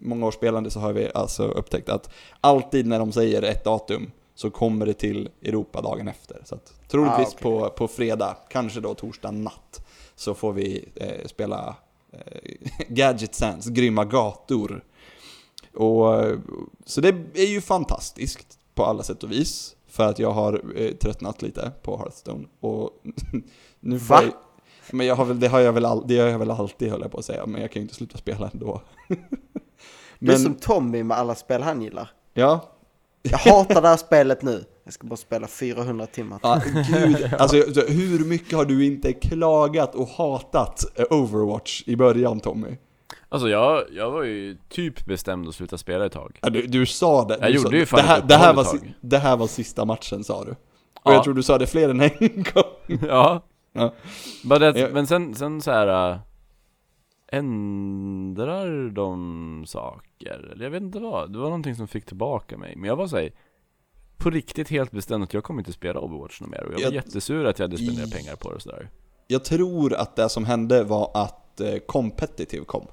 S3: många års spelande så har vi alltså upptäckt att alltid när de säger ett datum så kommer det till Europa dagen efter. Så att troligtvis
S1: Ah, okej.
S3: på, på fredag, kanske då torsdag natt, så får vi eh, spela eh, Gadget Sands grymma gator. Och, så det är ju fantastiskt på alla sätt och vis. För att jag har eh, tröttnat lite på Hearthstone. Och nu får
S1: Va?
S3: jag, men jag har väl, det har jag väl, all, det har jag väl alltid höll jag på att säga, men jag kan ju inte sluta spela ändå.
S1: Du är
S3: men,
S1: som Tommy med alla spel han gillar.
S3: ja,
S1: Jag hatar det här spelet nu. Jag ska bara spela 400 timmar.
S3: Ja, gud. Alltså, så hur mycket har du inte klagat och hatat eh, Overwatch i början Tommy?
S2: Alltså jag, jag var ju typ bestämd att sluta spela ett tag
S3: Ja, du, du sa det.
S2: Jag
S3: du
S2: gjorde
S3: sa,
S2: ju fan
S3: det, här, det, här var,
S2: tag.
S3: det här var sista matchen sa du. Och
S2: Ja.
S3: jag tror du sa det fler än en gång.
S2: Ja,
S3: Ja.
S2: men, det,
S3: Ja.
S2: men sen, sen så här. Ändrar de saker? Eller jag vet inte vad, det var någonting som fick tillbaka mig. Men jag var såhär På riktigt helt bestämd att jag kommer inte spela Overwatch något mer. Och jag var
S3: Jag-
S2: jättesur att jag hade spenderat pengar på det och sådär.
S3: Jag tror att det som hände var att eh, Competitive kom.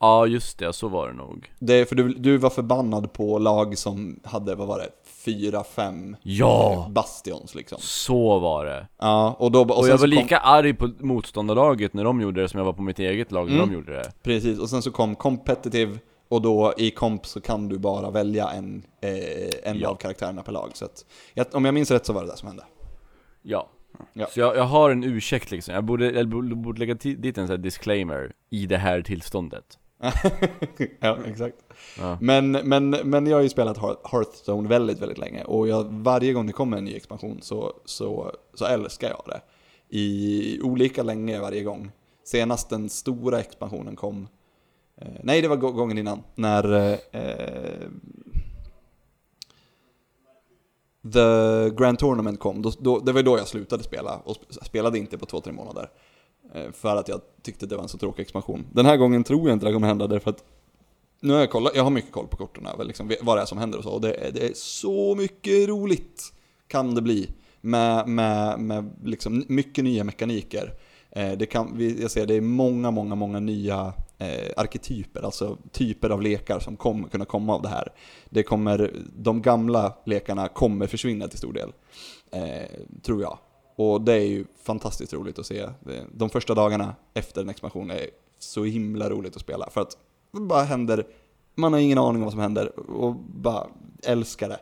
S2: Ja just det, så var det nog.
S3: Det för du, du var förbannad på lag som hade, vad var det, fyra, fem
S2: Ja!
S3: bastions liksom.
S2: Så var det!
S3: Ja, och då... Och,
S2: Och, jag var
S3: kom-
S2: lika arg på motståndarlaget när de gjorde det som jag var på mitt eget lag när
S3: Mm.
S2: de gjorde det
S3: Precis, och sen så kom competitive och då i comp så kan du bara välja en, eh, en
S2: Ja.
S3: av karaktärerna per lag. Så att, om jag minns rätt så var det det som hände.
S2: Ja.
S3: Ja.
S2: Så jag, jag har en ursäkt liksom, jag borde, jag borde, lägga dit en sån här disclaimer i det här tillståndet
S3: ja, exakt.
S2: ja.
S3: Men, men, men jag har ju spelat Hearth- Hearthstone väldigt, väldigt länge och jag, varje gång det kommer en ny expansion så, så, så älskar jag det. I olika länge varje gång. Senast den stora expansionen kom, eh, nej det var gå- gången innan, när eh, The Grand Tournament kom, då, då, det var då jag slutade spela och sp- spelade inte på två, tre månader. Eh, för att jag tyckte det var en så tråkig expansion. Den här gången tror jag inte det kommer hända därför att nu har jag kollat, jag har mycket koll på korten över liksom vad det är som händer och så, och det är, det är så mycket roligt kan det bli. med, med, med liksom mycket nya mekaniker. Eh, det kan, jag ser det är många, många, många nya eh, arketyper, alltså typer av lekar som kommer kunna komma av det här. Det kommer, de gamla lekarna kommer försvinna till stor del, eh, tror jag. Och det är ju fantastiskt roligt att se. De första dagarna efter en expansion är så himla roligt att spela, för att det bara händer, man har ingen aning om vad som händer och bara älskar det.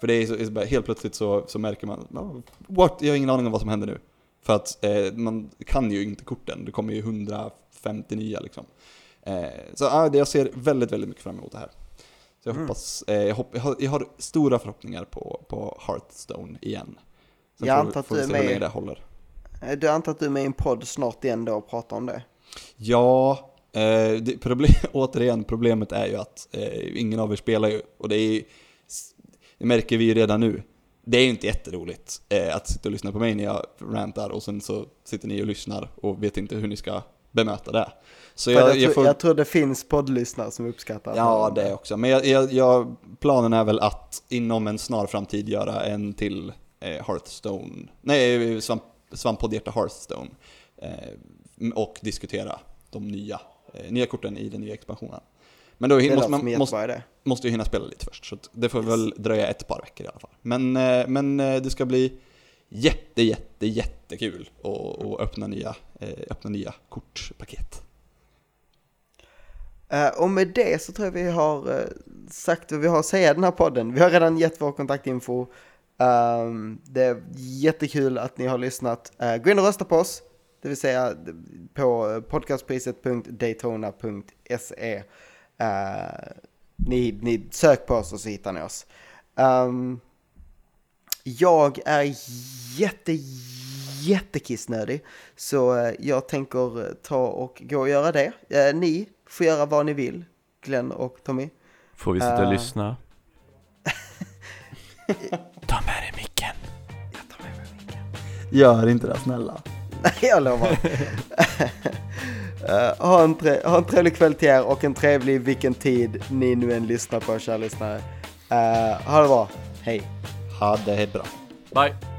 S3: För det är, så, är helt plötsligt så, så märker man, oh, what, jag har ingen aning om vad som händer nu. För att eh, man kan ju inte korten, det kommer ju 150 nya liksom. Eh, så ah, jag ser väldigt, väldigt mycket fram emot det här. Så jag, mm. hoppas, eh, jag, hopp, jag, har, jag, har, stora förhoppningar på, på Hearthstone igen.
S1: Sen jag antar att du är med, det håller. Eh, du antar att du är med i en podd snart igen då och pratar om det?
S3: Ja, eh, det, problem, återigen, problemet är ju att eh, ingen av er spelar ju, och det är det märker vi ju redan nu. Det är ju inte jätteroligt eh, att sitta och lyssna på mig när jag rantar och sen så sitter ni och lyssnar och vet inte hur ni ska bemöta det.
S1: Så jag, jag, jag, får... jag, tror det finns poddlyssnare som uppskattar
S3: Ja, det också. Men planen är väl att inom en snar framtid göra en till eh, Hearthstone, nej, svamp, svamppoddhjärta Hearthstone. Eh, och diskutera de nya, eh, nya korten i den nya expansionen. Men då måste man måste, måste ju hinna spela lite först, så det får yes. väl dröja ett par veckor i alla fall. Men, eh, men eh, det ska bli jätte, jätte, jättekul att öppna nya, öppna nya kortpaket.
S1: Och med det så tror jag vi har sagt vad vi har att säga i den här podden. Vi har redan gett vår kontaktinfo. Ehm, det är jättekul att ni har lyssnat. Gå in och rösta på oss, det vill säga på podcastpriset.daytona.se. Uh, ni, ni sök på oss och så hittar ni oss. Um, jag är jätte, jättekissnödig. Så uh, jag tänker ta och gå och göra det. Uh, ni får göra vad ni vill, Glenn och Tommy.
S2: Får vi sitta och lyssna?
S3: Gör inte det snälla.
S1: Nej, jag lovar. Uh, ha, en tre, ha en trevlig kväll till er och en trevlig vilken tid ni nu än lyssnar på, kära lyssnare. Uh, ha det bra. Hej.
S3: Ha det bra.
S2: Bye.